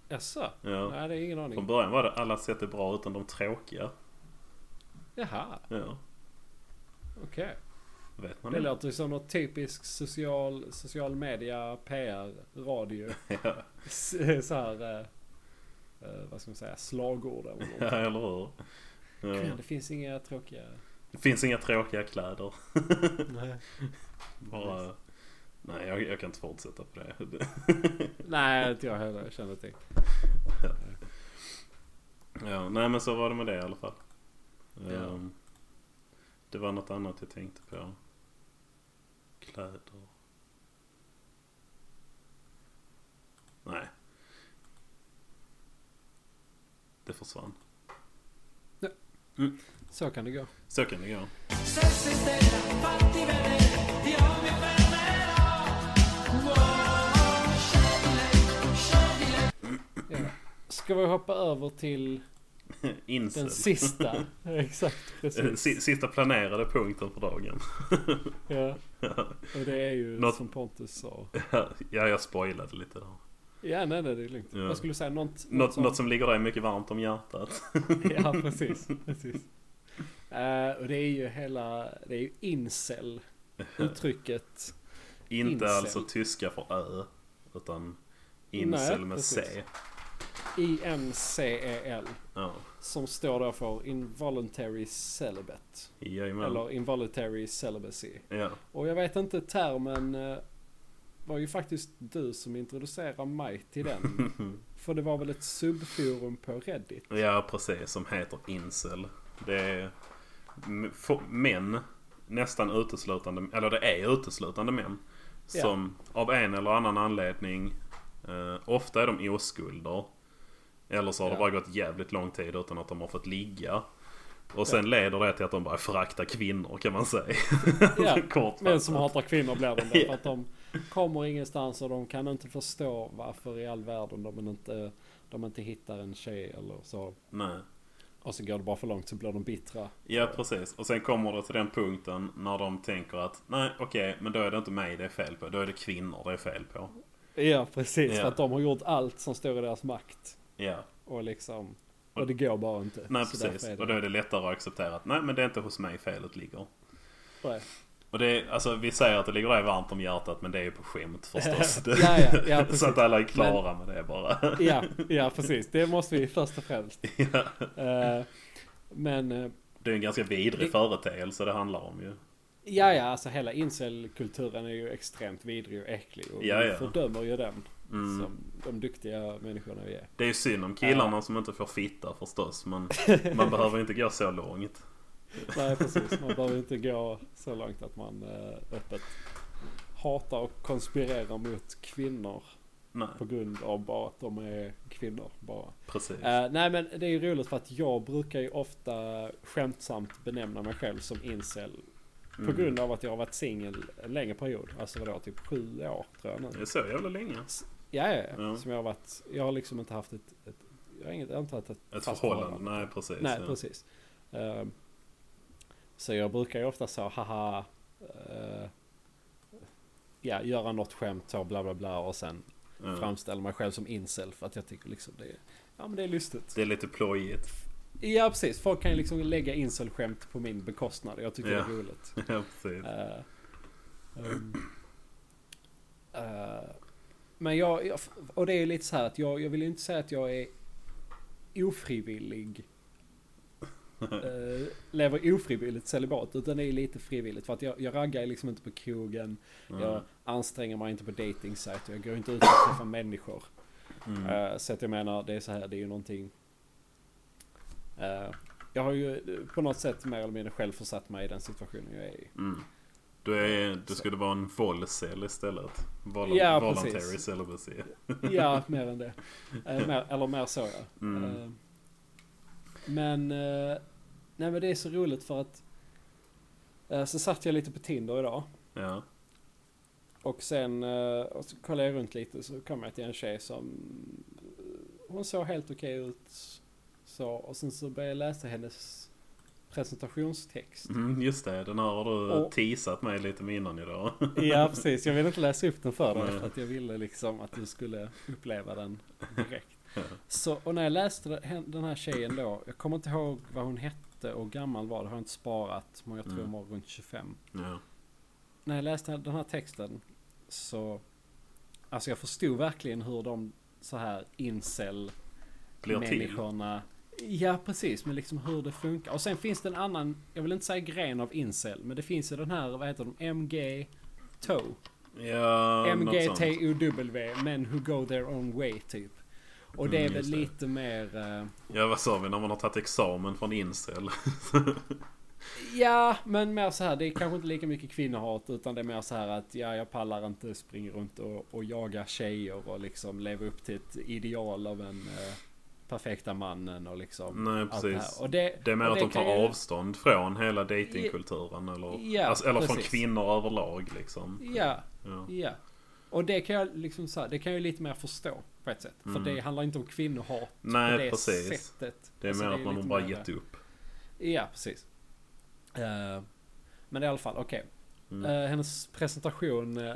jaså? Ja. Nej, det är ingen Från aning. början var det alla sätt är bra utan de tråkiga. Jaha, Ja, okej. Vet man Det det? låter som något typiskt social, social media, PR, radio. Ja, Så här, eh, eh, vad ska man säga, slagord eller något. ja eller hur? Ja. Det finns inga tråkiga... Det finns inga tråkiga kläder. Nej. Bara... Nej, jag, jag kan inte fortsätta på det. Nej, inte jag heller. Jag känner det. Ja, nej men så var det med det i alla fall. Ja. Ehm, det var något annat jag tänkte på. Kläder. Nej. Det försvann. Så kan det gå. Så kan det gå. Ja. Ska vi hoppa över till Incel. den sista? Exakt, Eh, precis. si- Sista planerade punkten för dagen. Ja. Och det är ju Något- som Pontus sa. ja, jag spoilade lite där. Ja, nej, nej, det är lugnt. Ja. Vad skulle säga? Något, Något, som... något som ligger dig mycket varmt om hjärtat. Ja, precis. precis. Eh, och det är ju hela, det är ju incel. Uttrycket. Inte Incel. alltså tyska för ö. Utan incel Nej, med precis. C. INCEL. Ja. Som står då för Involuntary Celibate. Jajamän. Eller Involuntary Celibacy. Ja. Och jag vet inte termen eh, var ju faktiskt du som introducerade mig till den. För det var väl ett subforum på Reddit? ja, precis. Som heter incel. Det är män, nästan uteslutande, eller det är uteslutande män. Ja. Som av en eller annan anledning, eh, ofta är de oskulder. Eller så har det Ja. bara gått jävligt lång tid utan att de har fått ligga. Och sen leder det till att de börjar förakta kvinnor kan man säga. Ja, Kortfattat. Män som hatar kvinnor blir de. För att de kommer ingenstans och de kan inte förstå varför i all världen de inte, de inte hittar en tjej eller så. Nej. Och så går det bara för långt så blir de bittra. Ja precis. Och sen kommer det till den punkten när de tänker att nej okej men då är det inte mig det är fel på. Då är det kvinnor det är fel på. Ja precis, Ja. för att de har gjort allt som står i deras makt. Ja. Och liksom, och det går bara inte. Nej Så precis. därför Och då är det lättare att acceptera att nej men det är inte hos mig felet ligger. Nej. Och det är, alltså vi säger att det ligger dig varmt om hjärtat men det är ju på skämt förstås. Ja, ja, ja. Så att alla är klara med det bara. Ja, ja precis. Det måste vi först och främst. ja. Eh, men eh, Det är en ganska vidrig Det- företeelse det handlar om ju. ja, ja, alltså hela incel-kulturen är ju extremt vidrig och äcklig. Och Ja, ja. fördömer ju den. Mm. Som de duktiga människorna vi är. Det är ju synd om killarna som inte får fitta förstås. Men man behöver inte gå så långt. Nej, precis. Man behöver inte gå så långt att man eh, öppet hatar och konspirerar mot kvinnor Nej, på grund av bara att de är kvinnor. Bara. precis. Eh, nej men det är ju roligt för att jag brukar ju ofta skämtsamt benämna mig själv som incel. På Mm. grund av att jag har varit singel en längre period. Alltså vadå, typ sju år tror jag nu. Det är så jävla länge. Ja, ja. Som jag har varit. Jag har liksom inte haft ett, ett har inget, jag har inte haft ett, Ett fast förhållande. Nej, precis. Nej, ja. precis. Ehm, så jag brukar ju ofta så, haha, eh, ja, göra något skämt så, bla bla bla och sen Ja. framställa mig själv som incel för att jag tycker liksom det är, ja men det är lustigt. Det är lite plojigt. Ja precis, folk kan ju liksom lägga incel-skämt på min bekostnad. Jag tycker Ja. det är roligt. ja, precis. Eh, ehm, eh, men jag, jag, och det är lite så här att jag, jag vill ju inte säga att jag är ofrivillig. Uh, lever ofrivilligt celibat utan det är lite frivilligt för att jag, jag raggar liksom inte på krogen. Jag anstränger mig inte på datingsajter. Jag går inte ut och träffar människor. Mm. Eh, så att jag menar, det är så här, det är ju någonting... eh, jag har ju på något sätt mer eller mindre själv försatt mig i den situationen jag är i. Mm. Du, är, du skulle vara en vollcell istället. Vol- Ja, voluntary precis. celibacy. Ja, mer än det. Eh, mer, eller mer så ja. Mm. Eh, men, eh, nej men det är så roligt för att så satt jag lite på Tinder idag. Ja. Och sen och så kollade jag runt lite så kom jag till en tjej som hon såg helt okej ut. Så, och sen så började jag läsa hennes presentationstext. Mm, just det, den här har du Och- teasat mig lite med innan idag. Ja precis, jag ville inte läsa upp den för dig Nej. för att jag ville liksom att du skulle uppleva den direkt. Så, och när jag läste den här tjejen då, jag kommer inte ihåg vad hon hette och gammal var, det har jag inte sparat, men jag tror hon var runt 25. ja. När jag läste den här texten så, alltså jag förstod verkligen hur de så här incel Blir till. människorna Ja precis, men liksom hur det funkar. Och sen finns det en annan, jag vill inte säga gren av incel, men det finns ju den här, vad heter de, MG TOW. Ja. MGTOW, men who go their own way typ. Och det är Mm, väl just det. lite mer... eh, Ja, vad sa vi när man har tagit examen från incel? ja, men mer så här, det är kanske inte lika mycket kvinnohat utan det är mer så här att ja, jag pallar inte springa runt och, och jaga tjejer och liksom leva upp till ett ideal av en eh, perfekta mannen och liksom Nej, allt det precis. Och det, Det är mer att de tar ju- avstånd från hela datingkulturen eller, Ja, alltså, eller från precis. kvinnor överlag liksom. Ja, Ja. ja. Och det kan jag liksom så här, det kan jag lite mer förstå på ett sätt. För det handlar inte om kvinnohat Mm. Nej, på det precis. sättet. Det är Alltså, mer att man har bara gett upp. Ja, precis. Eh, men i alla fall, okej. Mm. Eh, hennes presentation uh,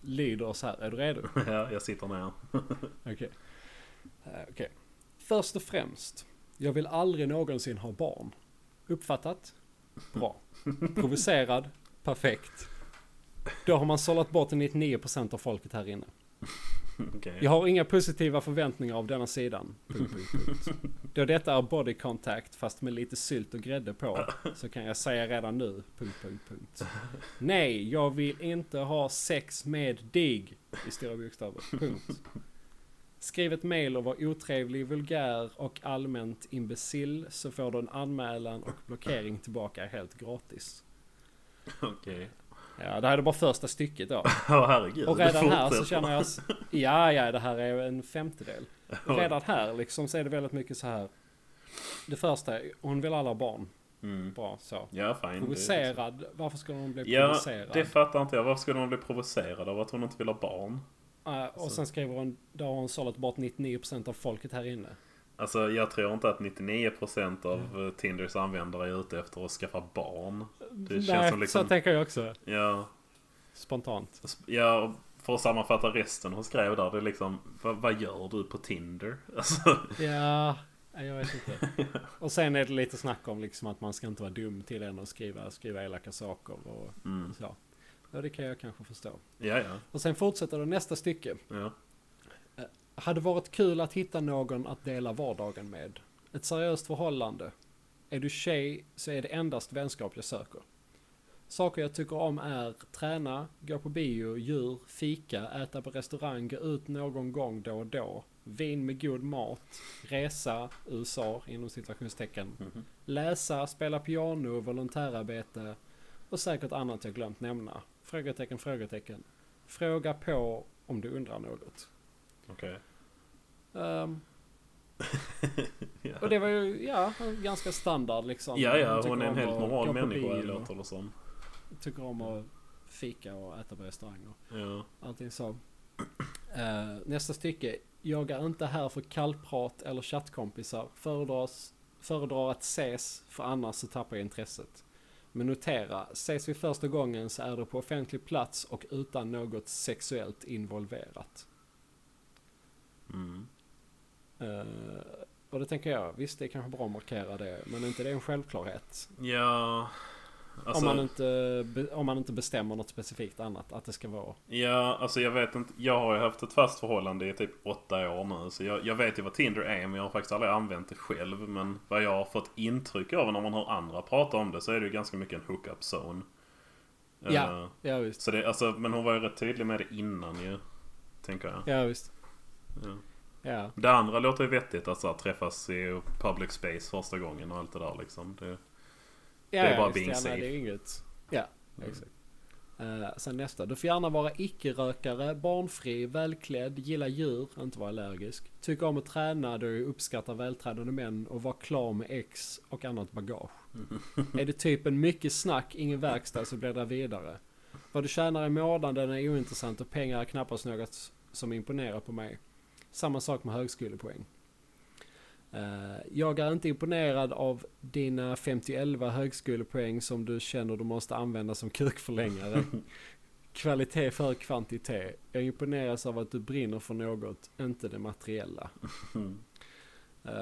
lyder så här. Är du redo? Ja, jag sitter ner. Okej. Okej. Först och främst. Jag vill aldrig någonsin ha barn. Uppfattat? Bra. Provocerad? Perfekt. Då har man sållat bort 99% av folket här inne. Okej. Jag har inga positiva förväntningar av denna sidan. Punkt, punkt, punkt. Då detta är body contact fast med lite sylt och grädde på så kan jag säga redan nu. Punkt, punkt, punkt. Nej, jag vill inte ha sex med dig i stora bokstäver. Punkt. Skriv ett mail och var otrevlig, vulgär och allmänt imbecill så får du en anmälan och blockering tillbaka helt gratis. Okej. Ja, det här är bara första stycket då. Ja, herregud. Och redan här så känner jag... Ja, ja, det här är en femtedel. Och redan här liksom så är det väldigt mycket så här. Det första, hon vill alla barn. Mm. Bra så. Ja, fine. Provocerad. Varför ska hon bli Ja, provocerad? det fattar inte jag. Varför skulle man bli provocerad av att hon inte vill ha barn? Uh, och sen skriver hon, då har hon sållat bort 99% av folket här inne. Alltså jag tror inte att 99% av eh, Tinders användare är ute efter att skaffa barn. Det känns Nej, som liksom... så tänker jag också. Ja, Spontant. ja, och för att sammanfatta resten hon skrev där. Det är liksom, vad, vad gör du på Tinder? Alltså, Ja, jag vet inte. Och sen är det lite snack om liksom att man ska inte vara dum till en och skriva, skriva elaka saker och mm. så. Ja, det kan jag kanske förstå. Ja, ja. Och sen fortsätter det nästa stycke. ja. Hade varit kul att hitta någon att dela vardagen med. Ett seriöst förhållande. Är du tjej så är det endast vänskap jag söker. Saker jag tycker om är träna, gå på bio, djur, fika, äta på restaurang, gå ut någon gång då och då. Vin med god mat, resa, USA inom situationstecken. Läsa, spela piano, volontärarbete och säkert annat jag glömt nämna. Frågetecken, frågetecken. Fråga på om du undrar något. Okej. Ehm, Ja. och det var ju, ja, ganska standard liksom. ja, ja. Hon är en helt normal människa låter det som. Tycker om att fika och äta på restaurang och Ja. allting så. Eh, nästa stycke. Jag är inte här för kallprat eller chattkompisar. Föredras, föredrar att ses för annars så tappar jag intresset. Men notera, ses vi första gången så är det på offentlig plats och utan något sexuellt involverat. Mm. Eh, och det tänker jag, visst det är kanske bra att markera det, men är inte det en självklarhet? Ja, alltså, om, man inte, om man inte bestämmer något specifikt annat, att det ska vara. ja, alltså jag vet inte. Jag har ju haft ett fast förhållande i typ åtta år nu. Så jag, jag vet ju vad Tinder är men jag har faktiskt aldrig använt det själv. Men vad jag har fått intryck av när man hör andra prata om det så är det ju ganska mycket en hookup zone. Ja. Eh, Ja visst. så det, alltså, men hon var ju rätt tydlig med det innan ju. Tänker jag. Ja visst. Ja. Ja. Det andra låter ju vettigt att så här, träffas i public space första gången och allt det där liksom. Det, Ja, Det är bara being ja, safe. Nej, det är inget. Ja, Mm. exakt. Eh, sen nästa. Du får gärna vara icke-rökare, barnfri, välklädd, gilla djur, inte vara allergisk. Tycker om att träna du uppskattar vältränade män och vara klar med ex och annat bagage. är det typen mycket snack, ingen verkstad så blir det vidare. Vad du tjänar i månaden är ointressant och pengar är knappast något som imponerar på mig. Samma sak med högskolepoäng. Eh, jag är inte imponerad av dina 50-11 högskolepoäng som du känner du måste använda som kukförlängare. Kvalitet för kvantitet. Jag imponeras av att du brinner för något, inte det materiella. Uh,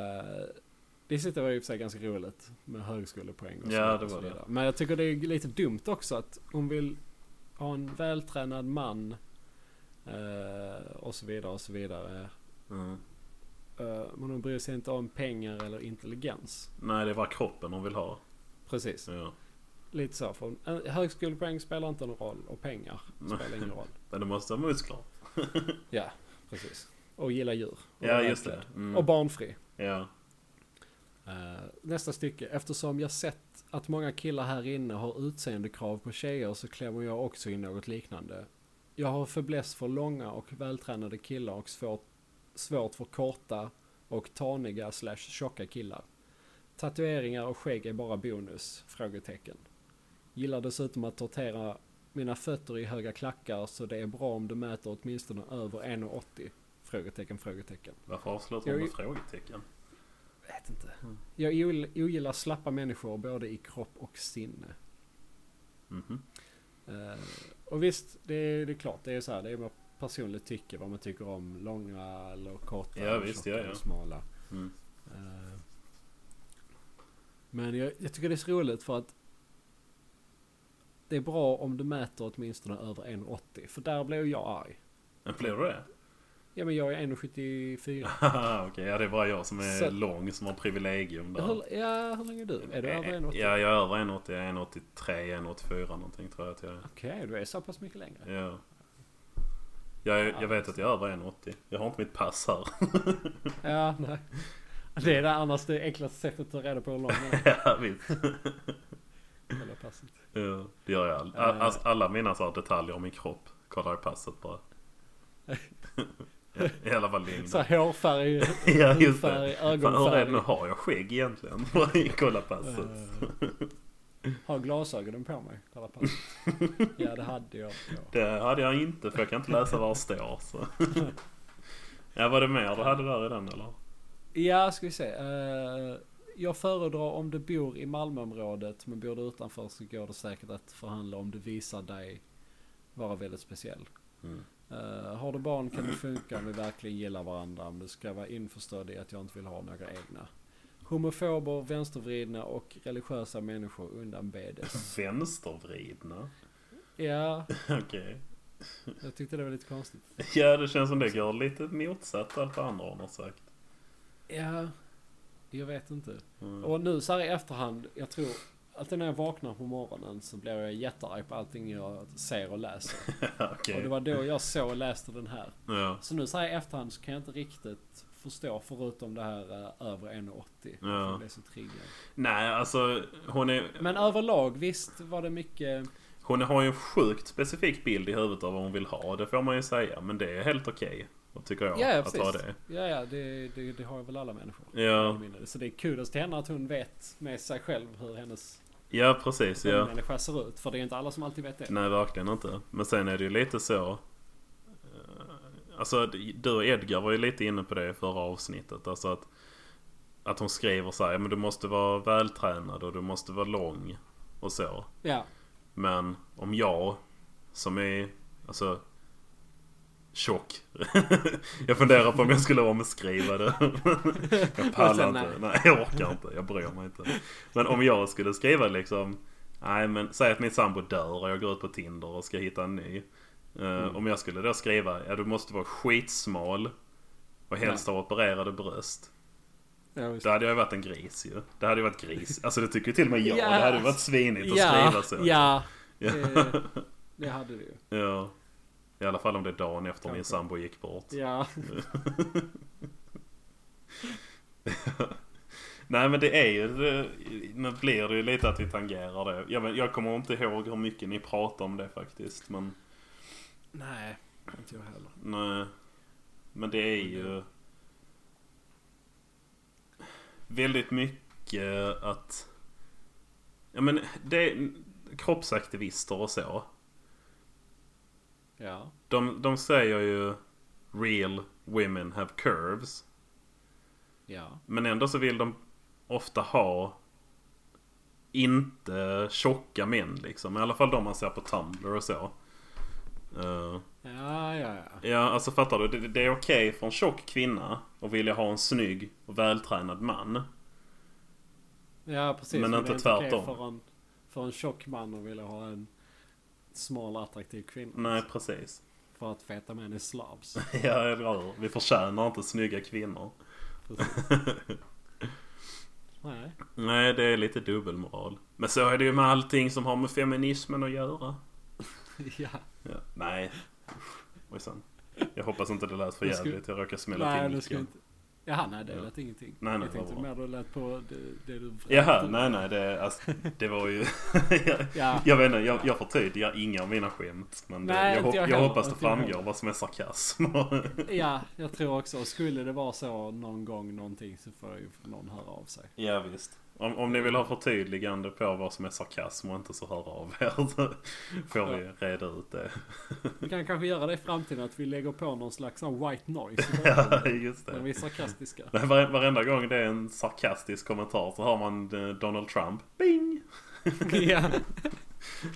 det sitter var och för ganska roligt med högskolepoäng och Ja, det var det. Men jag tycker det är lite dumt också att hon vill ha en vältränad man eh, och så vidare och så vidare. mm. Eh, men hon bryr sig inte om pengar eller intelligens. Nej, det var kroppen hon vill ha. Precis. Ja. Lite så. För högskolepoäng spelar inte någon roll och pengar spelar ingen roll. Men det måste ha muskler. Ja, precis. Och gilla djur. Och Ja, just det. Mm. Och barnfri. Ja. Eh, nästa stycke. Eftersom jag sett att många killar här inne har utseendekrav på tjejer så klämmer jag också in något liknande. Jag har fäbless för långa och vältränade killar och svårt, svårt för korta och taniga slash tjocka killar. Tatueringar och skägg är bara bonus? Frågetecken. Gillar dessutom att tortera mina fötter i höga klackar så det är bra om du mäter åtminstone över 1,80? Frågetecken, frågetecken. Varför avslutar hon Jag- med frågetecken? Vet inte. Jag ogillar- slappa människor både i kropp och sinne. Mhm. Eh, och visst, det är, det är klart. Det är så här. Det är bara personligt tycke. Vad man tycker om långa eller korta. Ja, visst, tjocka ja, ja. eller smala. Mm. Eh, men jag, jag tycker det är så roligt för att det är bra om du mäter åtminstone över 1,80. För där blir jag arg. Men blir du det? Ja men jag är 1,74. Haha, Okej, ja det är bara jag som är Så- lång som har privilegium där. Hur, ja, hur länge är du? Är du över 1,80? Ja, jag är över 1,80. Jag är 1,83, 1,84 någonting tror jag att jag är. Okej, du är så pass mycket längre. Ja. Jag, jag vet att jag är över 1,80. Jag har inte mitt pass här. Ja, nej. Det är det annars det enklaste sättet att ta reda på hur lång man är. ja, visst. Kolla passet. Ja, det gör jag. All, all, alla mina så detaljer om min kropp kollar i passet bara. I alla fall längden. Så här hårfärg, Ja, hudfärg, det. Fan, hur är ögonfärg. det nu? Har jag skägg egentligen? Bara kolla passet. Har glasögonen på mig. Kolla passet. Ja, det hade jag. Ja. Det hade jag inte för jag kan inte läsa vad det står. Så. Ja, var det mer du hade där i den eller? Ja, ska vi se. Eh, jag föredrar om du bor i Malmöområdet men bor du utanför så går det säkert att förhandla om du visar dig vara väldigt speciell. Mm. Eh, har du barn kan det funka om vi verkligen gillar varandra men du ska vara införstådd i att jag inte vill ha några egna. Homofober, vänstervridna och religiösa människor undanbedes. Vänstervridna? Ja, Okej. jag tyckte det var lite konstigt. Ja, det känns som det går lite motsatt allt vad andra har sagt. Ja, jag vet inte. Mm. Och nu så här i efterhand, jag tror alltid när jag vaknar på morgonen så blir jag jättearg på allting jag ser och läser. Okej. Och det var då jag såg och läste den här. Ja. Så nu så här i efterhand så kan jag inte riktigt förstå förutom det här uh, över 1,80. Ja. Jag blev så triggad. Nej, alltså hon är... Men överlag visst var det mycket... Hon har ju en sjukt specifik bild i huvudet av vad hon vill ha. Det får man ju säga. Men det är helt okej. Tycker jag. Ja, ja att ha det. Ja, ja det, det, det har väl alla människor. Ja. Så det är kudos till henne att hon vet med sig själv hur hennes Ja, precis. Ja. människa ser ut. För det är inte alla som alltid vet det. Nej, verkligen inte. Men sen är det ju lite så. Alltså du och Edgar var ju lite inne på det i förra avsnittet. Alltså att, att hon skriver så här, "Ja, men du måste vara vältränad och du måste vara lång och så. Ja. Men om jag som är alltså tjock. jag funderar på om jag skulle omskriva det. jag pallar inte. nej. Nej. jag orkar inte. Jag bryr mig inte. Men om jag skulle skriva liksom. Nej men säg att min sambo dör och jag går ut på Tinder och ska hitta en ny. Eh, Om jag skulle då skriva. Ja du måste vara skitsmal. Och helst ha opererade bröst. Ja, just. Då hade jag ju varit en gris ju. Det hade ju varit gris. Alltså det tycker ju till och med jag. Ja. Det hade ju varit svinigt att ja, skriva så. ja, Ja. det, det hade du ju. Ja. I alla fall om det är dagen efter min Kanske. sambo gick bort. Ja. Nej men det är ju, det, nu blir det ju lite att vi tangerar det. Jag, jag kommer inte ihåg hur mycket ni pratar om det faktiskt. Men, Nej, inte jag heller. nej. Men det är ju väldigt mycket att... Ja men det är kroppsaktivister och så. Ja. De, de säger ju real women have curves. Ja. Men ändå så vill de ofta ha inte tjocka män liksom. I alla fall de man ser på Tumblr och så. Ja, ja, ja. ja, alltså fattar du? Det, det är okej för en tjock kvinna att vilja ha en snygg och vältränad man. Ja, precis. Men det inte är okej tvärtom. För en, för en tjock man att vilja ha en smal attraktiv kvinna. Nej, precis. För att feta män är slavs. Ja, eller hur? Vi förtjänar inte snygga kvinnor. Nej. Nej, det är lite dubbelmoral. Men så är det ju med allting som har med feminismen att göra. Ja. Ja, nej. Ojsan. Jag hoppas inte det lät för jävligt. Jag råkar smälla till micken. inte... Jaha, nej det Ja. lät ingenting. Nej, nej, jag tänkte mer du lät på det, det du Jaha, nej nej det, alltså, det var ju... jag, Ja. jag vet inte, jag, jag förtydligar inga av mina skämt. Men det, Nej, jag, hop- jag jag heller, hoppas det framgår vad som är sarkasm. Ja, jag tror också. Och skulle det vara så någon gång någonting så får ju någon höra av sig. ja visst. Om, om ni vill ha förtydligande på vad som är sarkasm och inte så hör av er. Så får vi reda ut det. Vi kan kanske göra det i framtiden att vi lägger på någon slags white noise. Ja, just När vi det. är sarkastiska. Vare, varenda gång det är en sarkastisk kommentar så har man eh, Donald Trump. Bing! ja,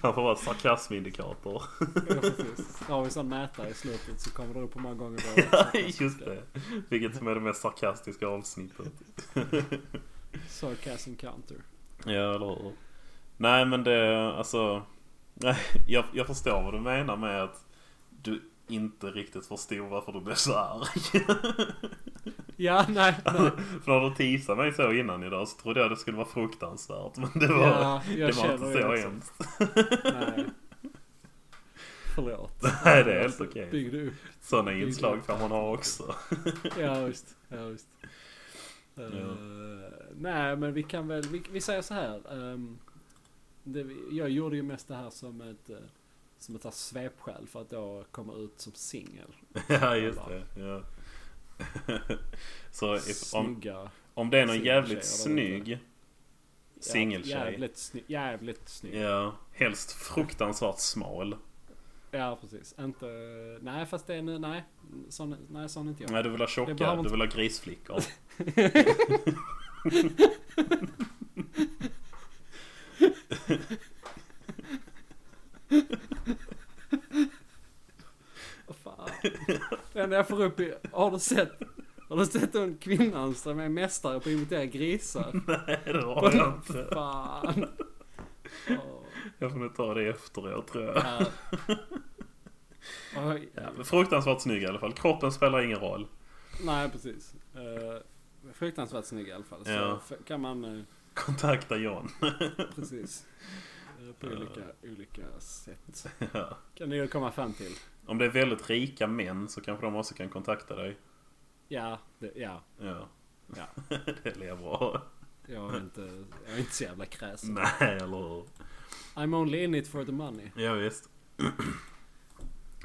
Han får vara sarkasmindikator. ja, precis. Har vi sån mätare i slutet så kommer det upp hur många gånger har Ja, just det. Vilket som är det mest sarkastiska avsnittet. Sarcasm counter. Ja, eller hur? Nej, men det, alltså... Nej, jag, jag förstår vad du menar med att du inte riktigt förstod varför du blev så arg. Ja, nej, nej. För när du teasade mig så innan idag så trodde jag det skulle vara fruktansvärt. Men det var, Ja, det var inte så hemskt. nej. Förlåt. Nej, det är helt okej. Byggde upp. Sådana inslag får man ha också. Ja, visst. Ja, visst. Eh, nej, men vi kan väl, vi, vi säger så här. ehm, det, jag gjorde ju mest det här som ett, eh, som ett här svepskäl för att jag kommer ut som singel. Ja, just det. Ja. Så if, om, om det är någon jävligt snygg singeltjej. Jävligt, sny, jävligt snygg. Ja, helst fruktansvärt smal. Ja, precis. Inte, nej fast det är, nu- nej. Sån, nej, sån är inte jag. Nej, du vill ha tjocka, behöver du vill ha grisflickor. Vad fan. Det enda jag får upp är, har du sett, har du sett den kvinnan som är mästare på att imitera grisar? Nej, det har jag inte. Fan. Åh, Jag får nog ta det efteråt tror jag. ja. Ja, fruktansvärt snygg i alla fall. Kroppen spelar ingen roll. Nej, precis. Uh, fruktansvärt snygg i alla fall. Så Ja. f- kan man, eh, Kontakta John. precis. eh, på olika, olika sätt. Ja. Kan ni komma fram till. Om det är väldigt rika män så kanske de också kan kontakta dig. Ja, det, ja. Ja, Ja. det är bra. Jag är inte, jag är inte så jävla kräsen. Nej, eller hur? I'm only in it for the money. Ja, visst.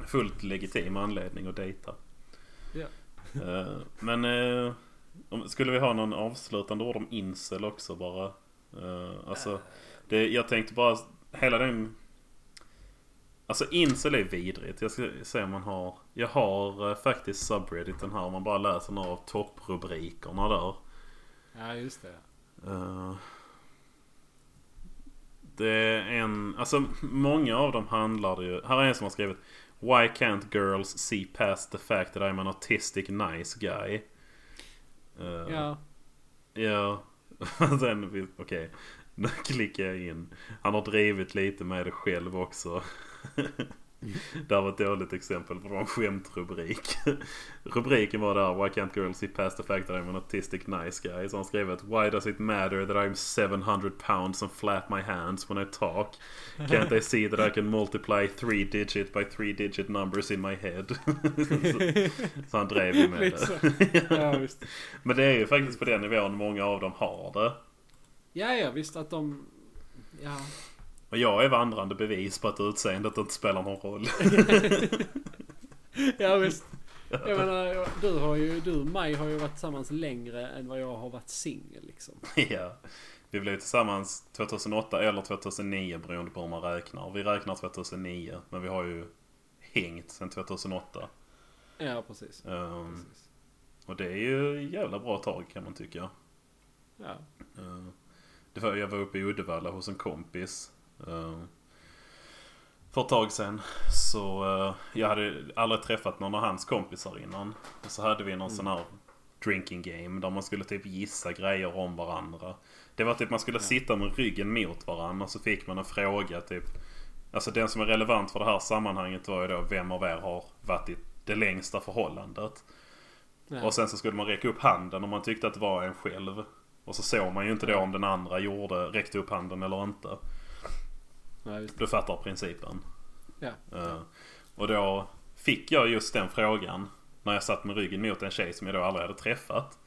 Fullt legitim anledning att dejta. Ja. Eh, Men eh, skulle vi ha någon avslutande ord om incel också bara? Eh, Alltså, det, jag tänkte bara hela den... Alltså incel är vidrigt. Jag ska se om man har... Jag har eh, faktiskt subredditen här. Om man bara läser några av topprubrikerna där. Ja, just det. Eh, det är en... Alltså många av dem handlar det ju... Här är en som har skrivit Why can't girls see past the fact that I'm an autistic nice guy? Eh, Ja. Ja. Sen, okej. Nu klickar jag in. Han har drivit lite med det själv också. Det här var ett dåligt exempel på en skämtrubrik. Rubriken var där Why can't girls see past the fact that I'm an autistic nice guy? Så han skrev att Why does it matter that I'm 700 pounds and flap my hands when I talk? Can't they see that I can multiply three digit by three digit numbers in my head? så, så han drev ju med det. Ja. Men det är ju faktiskt på den nivån många av dem har det. Ja, ja, visst att de... Ja. Och jag är vandrande bevis på att utseendet inte spelar någon roll. Ja, visst. Jag menar, du har ju, du och Maj har ju varit tillsammans längre än vad jag har varit singel liksom. ja. Vi blev tillsammans 2008 eller 2009 beroende på hur man räknar. Vi räknar 2009 men vi har ju hängt sedan 2008. Ja, precis. Ehm, precis. och det är ju jävla bra tag kan man tycka. Ja. Eh, Det var, jag var uppe i Uddevalla hos en kompis. Eh, För ett tag sedan. Så eh, jag hade aldrig träffat någon av hans kompisar innan. Och så hade vi någon sån här drinking game. Där man skulle typ gissa grejer om varandra. Det var typ man skulle sitta med ryggen mot varandra. Och så fick man en fråga typ. Alltså den som är relevant för det här sammanhanget var ju då vem av er har varit i det längsta förhållandet. Ja. Och sen så skulle man räcka upp handen om man tyckte att det var en själv. Och så såg man ju inte då om den andra gjorde, räckte upp handen eller inte. Ja, visst. Du fattar principen. Ja. Eh, och då fick jag just den frågan. När jag satt med ryggen mot en tjej som jag då aldrig hade träffat.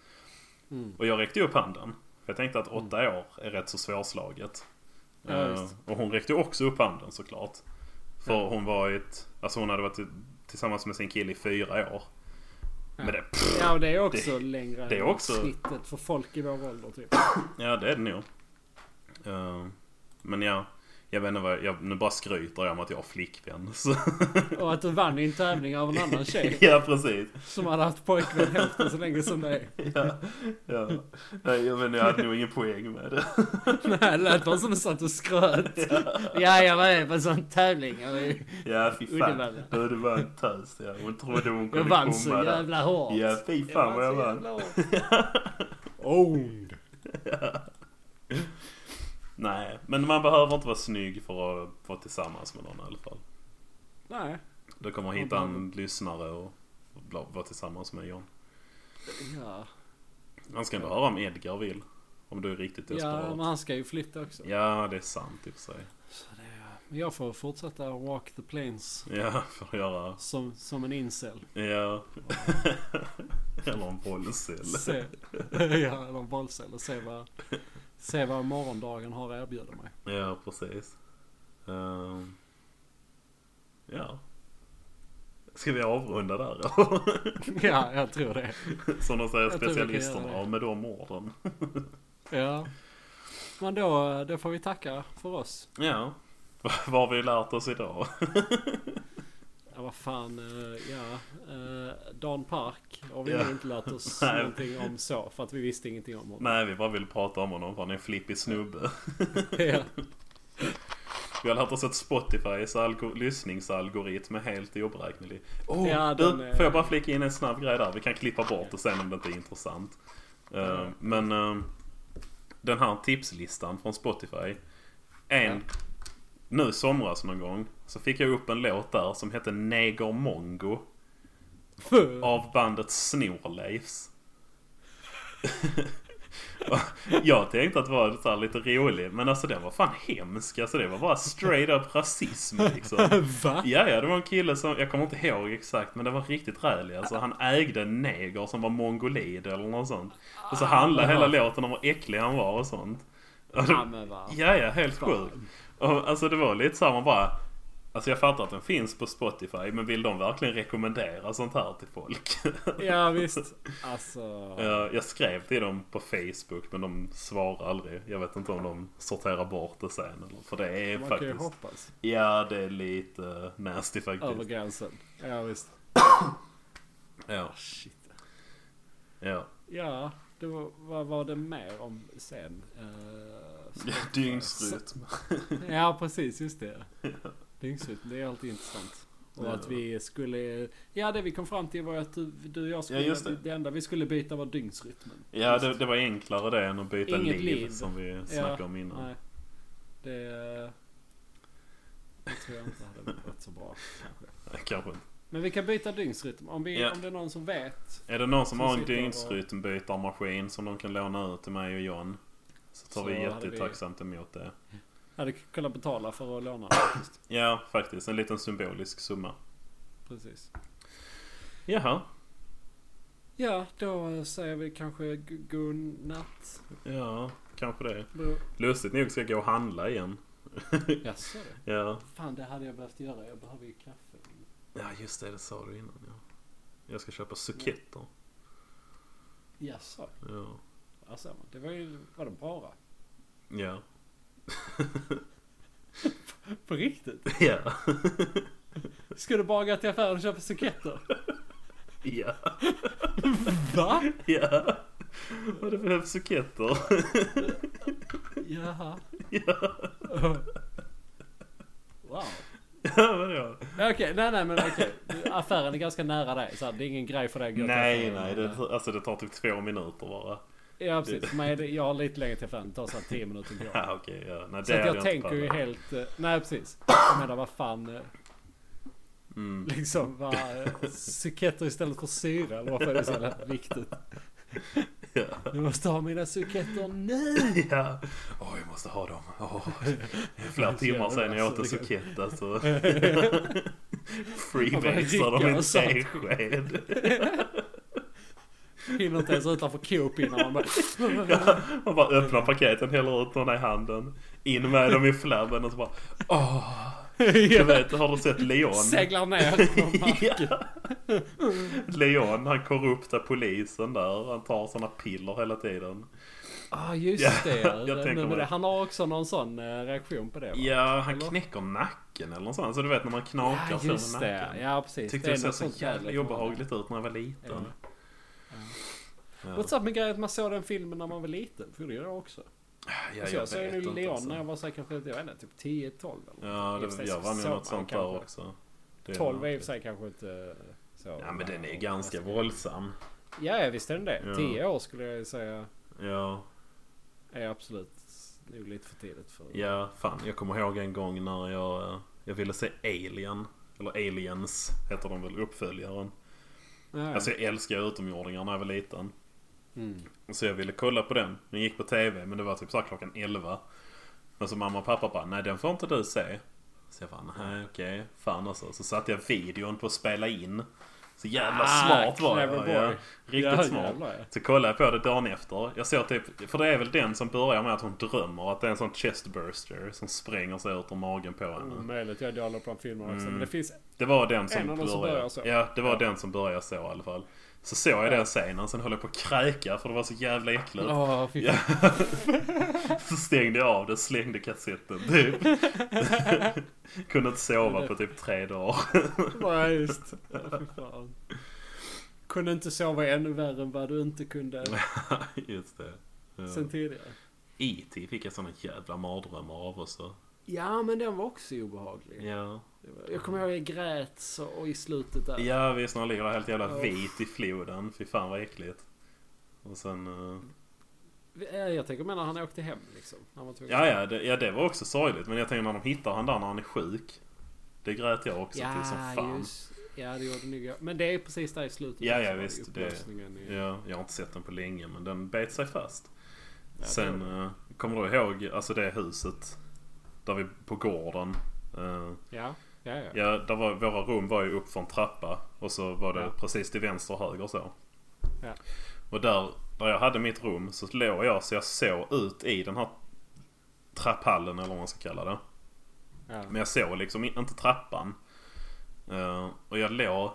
Mm. Och jag räckte upp handen. För jag tänkte att åtta år är rätt så svårslaget. Ja, visst. och hon räckte också upp handen såklart. För Ja. hon var ett, Alltså hon hade varit tillsammans med sin kille i fyra år. Men det, Ja, och det är också längre det är också- snittet för folk i vår ålder typ. Ja det är det nog. Eh, men ja, jag vet inte vad jag, jag, nu bara skryter jag om att jag har flickvän. Så. Och att du vann i en tävling av en annan tjej ja precis. som hade haft pojkvän hälften så länge som dig. Ja, ja. Nej, jag, vet, inte, jag hade nog ingen poäng med det. Nej, det lät bara som du satt och skröt. Ja, jag var med på en sån tävling. Jag, var- Ja fy fan. Du, du var en tös ja. Hon trodde hon kunde jag vann så komma där. jävla hårt. Ja fy fan vad jag vann. jävla hårt. Owned. Nej, men man behöver inte vara snygg för att vara tillsammans med någon i alla fall. Nej. Du kommer hitta en lyssnare och vara tillsammans med John. Ja. Han ska ändå höra om Edgar vill. Om du är riktigt ja, desperat. men han ska ju flytta också. Ja, det är sant i och för sig. Så det är, men jag får fortsätta walk the plains Ja, får göra. som, som en incel. Ja. Eller en bollcell. Ja, eller en bollcell och se vad, se vad morgondagen har att erbjuda mig. Ja, precis. Ehm, ja. Ska vi avrunda där? Ja, jag tror det. Som de säger Jag specialisterna. med de orden. Ja. Men då, då får vi tacka för oss. Ja. Vad har vi lärt oss idag? Ja, vad fan, eh, ja. Uh, Dan Park har vi Ja. nog inte lärt oss någonting om så. För att vi visste ingenting om honom. Nej, vi bara vill prata om honom för han är en flippig snubbe. Ja. Vi har lärt oss att Spotifys algo- lyssningsalgoritm är helt oberäknelig. Oh, Ja, du, är- får jag bara flika in en snabb grej där? Vi kan klippa bort det sen om det inte är intressant. Eh, men eh, den här tipslistan från Spotify. En, Ja. nu i somras någon gång, så fick jag upp en låt där som hette Neger Mongo. Av bandet Snorleifs. jag tänkte att det var så lite rolig men alltså den var fan hemsk. Alltså det var bara straight up rasism liksom. Va? Ja, ja, det var en kille som, jag kommer inte ihåg exakt, men det var riktigt rälig. Alltså han ägde en neger som var mongolid eller något sånt. Och så handlade hela låten om hur äcklig han var och sånt. Och Ja men va? Ja, ja, helt sjukt. Alltså det var lite så här, man bara... Alltså jag fattar att den finns på Spotify men vill de verkligen rekommendera sånt här till folk? Ja visst. Alltså. Ja, jag skrev till dem på Facebook men de svarar aldrig. Jag vet inte om de sorterar bort det sen eller För det är Man kan ju faktiskt... hoppas. Ja, det är lite nasty faktiskt. Över gränsen. Ja visst. Ja, Shit. ja. Ja, det var, vad var det mer om sen? Uh, Dygnsrytm. Ja precis, just det. Dygnsrytm, det är alltid intressant. Och Ja. att vi skulle... Ja det vi kom fram till var att du, och jag skulle... Ja, det. det. enda vi skulle byta var dygnsrytmen. Ja, det, det var enklare det än att byta Inget liv, liv. som vi snackade om innan. Nej. Det... Det tror jag inte hade varit så bra kanske. Kanske inte. Men vi kan byta dygnsrytm. Om, vi, Ja. om det är någon som vet. Är det någon som Som har en dygnsrytmbytarmaskin som de kan låna ut till mig och John? Så tar Så vi hade vi- jättetacksamt emot det. Hade kunnat betala för att låna faktiskt. Ja, faktiskt. En liten symbolisk summa. Precis. Jaha. Ja, då säger vi kanske godnatt. Ja, kanske det. Bro. Lustigt nog ska jag gå och handla igen. Jaså? Ja. Fan, det hade jag behövt göra. Jag behöver ju kaffe. Ja, just det. Det sa du innan. Ja. Jag ska köpa suketter. Jaså? Ja. Alltså, det var ju... Var det bara? Ja. På riktigt? Ja. Ska du bara gå till affären och köpa suketter? Ja. Va? Ja. Och det behövs suketter. Jaha. Ja. Wow. Ja, vadå? Okej, nej nej men okej. Affären är ganska nära dig. Så här, det är ingen grej för dig att gå till Nej, affären. nej. Det, alltså det tar typ två minuter bara. Ja precis. Det, jag har lite längre till affären. Det tar så här 10 minuter gå. Ja, okej. ja. Nej, Så att jag inte tänker ju helt... eh, Nej precis. Jag menar vad fan... eh, Mm. Liksom vad... eh, Suketter istället för syra. Eller varför är det så jävla viktigt? Ja. Du måste ha mina suketter nu! Ja. Åh, jag måste ha dem. Är flera timmar sedan jag åt en sukett alltså. Freebasar dem i en tesked. Hinner inte ens utanför Coop innan man bara... Man bara öppnar paketen, häller ut dem i handen. In med dem i flabben och så bara Åh. Du vet, har du sett Leon? Seglar ner på marken. Ja. Leon, han korrupta polisen där. Han tar såna piller hela tiden. ah, just Ja, det. jag Nu det. Han har också någon sån eh, reaktion på det va? Ja, han Eller? knäcker nacken eller något sånt. Så du vet när man knakar Ja, så med det. nacken. Ja, precis. Tyckte det det såg så jävla obehagligt ut när jag var liten. Ja. Ja. What's up med grejen att man såg den filmen när man var liten? För det gjorde jag också. Ja, alltså, jag såg nu Leon alltså. när jag var så här, kanske, jag vet inte, typ 10-12 eller Ja, det, jag så var nog något sånt där också. Det 12 är i och för sig kanske inte så. Ja, men den är ganska våldsam. Ja, ja, visst är den det. Ja. 10 år skulle jag säga Ja, är absolut nog lite för tidigt för. ja, fan. Jag kommer ihåg en gång när jag, eh, jag ville se Alien. Eller Aliens heter de väl, uppföljaren. Ja, ja. Alltså jag älskar utomjordingar när jag var liten. Mm. Så jag ville kolla på den. Den gick på TV men det var typ så klockan 11. Men så mamma och pappa bara, nej den får inte du se. Så jag bara, nej okej, fan alltså. Så satte jag videon på att spela in. Så jävla Ah, smart var jag. Ja, riktigt Ja, smart. jävlar, ja. Så kollade jag på det dagen efter. Jag såg typ, för det är väl den som börjar med att hon drömmer. Att det är en sån chestburster som spränger sig ut ur magen på henne. Omöjligt, jag är dålig på de filmerna också. Mm. Men det finns... Det var den som En dem som började. börjar så. Ja, det var den som började så i alla fall. Så såg jag den scenen, sen höll jag på att kräka för det var så jävla äckligt. Ja. så stängde jag av det, slängde kassetten typ. Kunde inte sova på typ tre dagar. Nej, just. Ja. Kunde inte sova ännu värre än vad du inte kunde Just det. Ja. sen tidigare. E.T. fick jag såna jävla mardrömmar av också. Ja, men den var också obehaglig. Ja. Jag kommer ihåg jag grät så, och i slutet där. Ja visst, när han ligger där helt jävla Ja. vit i floden. Fy fan vad äckligt. Och sen... Ja, Jag tänker mer när han åkte hem liksom. Ja, ja det, ja, det var också sorgligt. Men jag tänker när de hittar han där när han är sjuk. Det grät jag också till som fan. just. Ja, det gjorde nog jag. Men det är precis där i slutet. Ja, ja, visst, det- i- Ja, jag har inte sett den på länge men den bet sig fast. Ja, Sen eh, kommer du ihåg alltså det huset där vi på gården. eh, Ja, ja, ja. ja, där var, våra rum var ju upp för en trappa och så var det Ja. precis till vänster och höger så. Ja. Och där, där jag hade mitt rum så låg jag så jag såg ut i den här trapphallen eller vad man ska kalla det. Ja. Men jag såg liksom inte trappan. Eh, och jag låg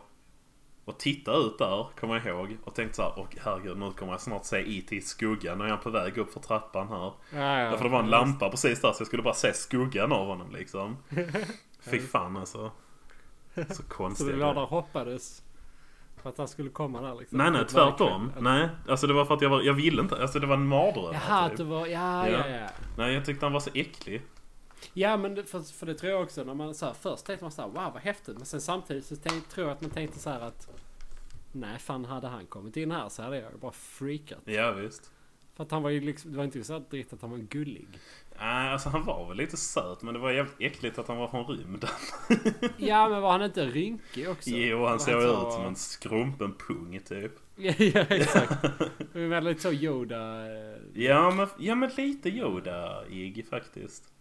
och tittade ut där, kommer jag ihåg. Och tänkte så här, åh herregud nu kommer jag snart se E.T. i skuggan när jag är på väg upp för trappan här. Ja, ja. Därför det var en lampa precis där så jag skulle bara se skuggan av honom liksom. Fy fan alltså. Så Så konstigt. du låg där och hoppades på att han skulle komma där liksom? Nej nej tvärtom. Nej. Alltså det var för att jag, var, jag ville inte. Alltså det var en mardröm. Jaha, typ. att du var... Ja, Ja. ja, ja. Nej jag tyckte han var så äcklig. Ja, men för, för det tror jag också. När man så här, först tänkte man så här, wow vad häftigt. Men sen samtidigt så tänk, tror jag att man tänkte så här att Nej, fan hade han kommit in här så hade jag bara freakat. Ja visst. För att han var ju liksom, det var inte så dritt att han var gullig. Nej alltså han var väl lite söt men det var jävligt äckligt att han var från rymden. Ja, men var han inte rynkig också? Jo han såg så- ut som en skrumpen pung typ. ja, ja, exakt. Var väldigt så Yoda... eh, Ja men, ja, men lite Yoda-ig faktiskt.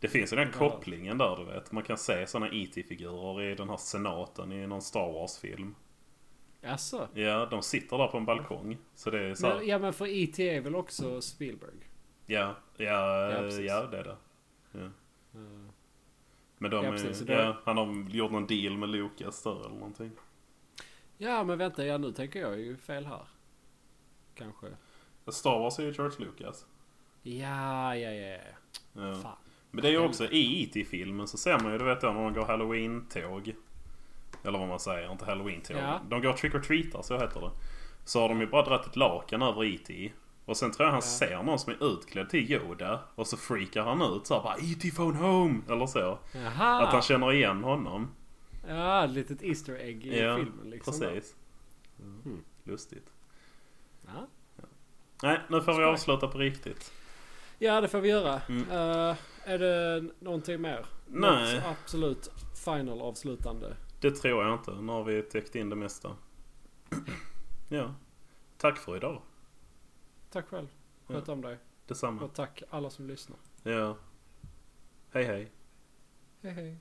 Det finns ju den Ja. kopplingen där du vet. Man kan se sådana IT-figurer i den här senaten i någon Star Wars-film. Jaså? Ja, de sitter där på en balkong. Så det är så här, Men, ja, men för E.T. är väl också Spielberg? ja, ja, Ja, ja, precis. det är det. Ja. Eh, Men de Ja, är, precis, så då- ja, han har gjort någon deal med Lucas där eller någonting. Ja, men vänta, ja nu tänker jag ju fel här. Kanske. Star Wars är ju George Lucas. Ja, ja, ja. ja. Ja. Fan. Men det är ju också i IT-filmen så ser man ju, du vet då när de går Halloween-tåg. Eller vad man säger, inte Halloween-tåg. Ja. De går trick or treatar, så heter det. Så har de ju bara dragit ett lakan över IT. Och sen tror jag han Ja. ser någon som är utklädd till Yoda. Och så freakar han ut så här, bara IT phone home! Eller så. Jaha! Att han känner igen honom. Ja, ett litet Easter egg i Ja, filmen liksom. Precis. Mm. Lustigt. Ja. Nej, nu får vi avsluta på riktigt. ja, det får vi göra. Mm. Eh, är det någonting mer? Nej. Något absolut final avslutande. Det tror jag inte. Nu har vi täckt in det mesta. Ja. Tack för idag. Tack själv. Sköt om dig. Detsamma. Och tack alla som lyssnar. Ja. Hej hej. Hej hej.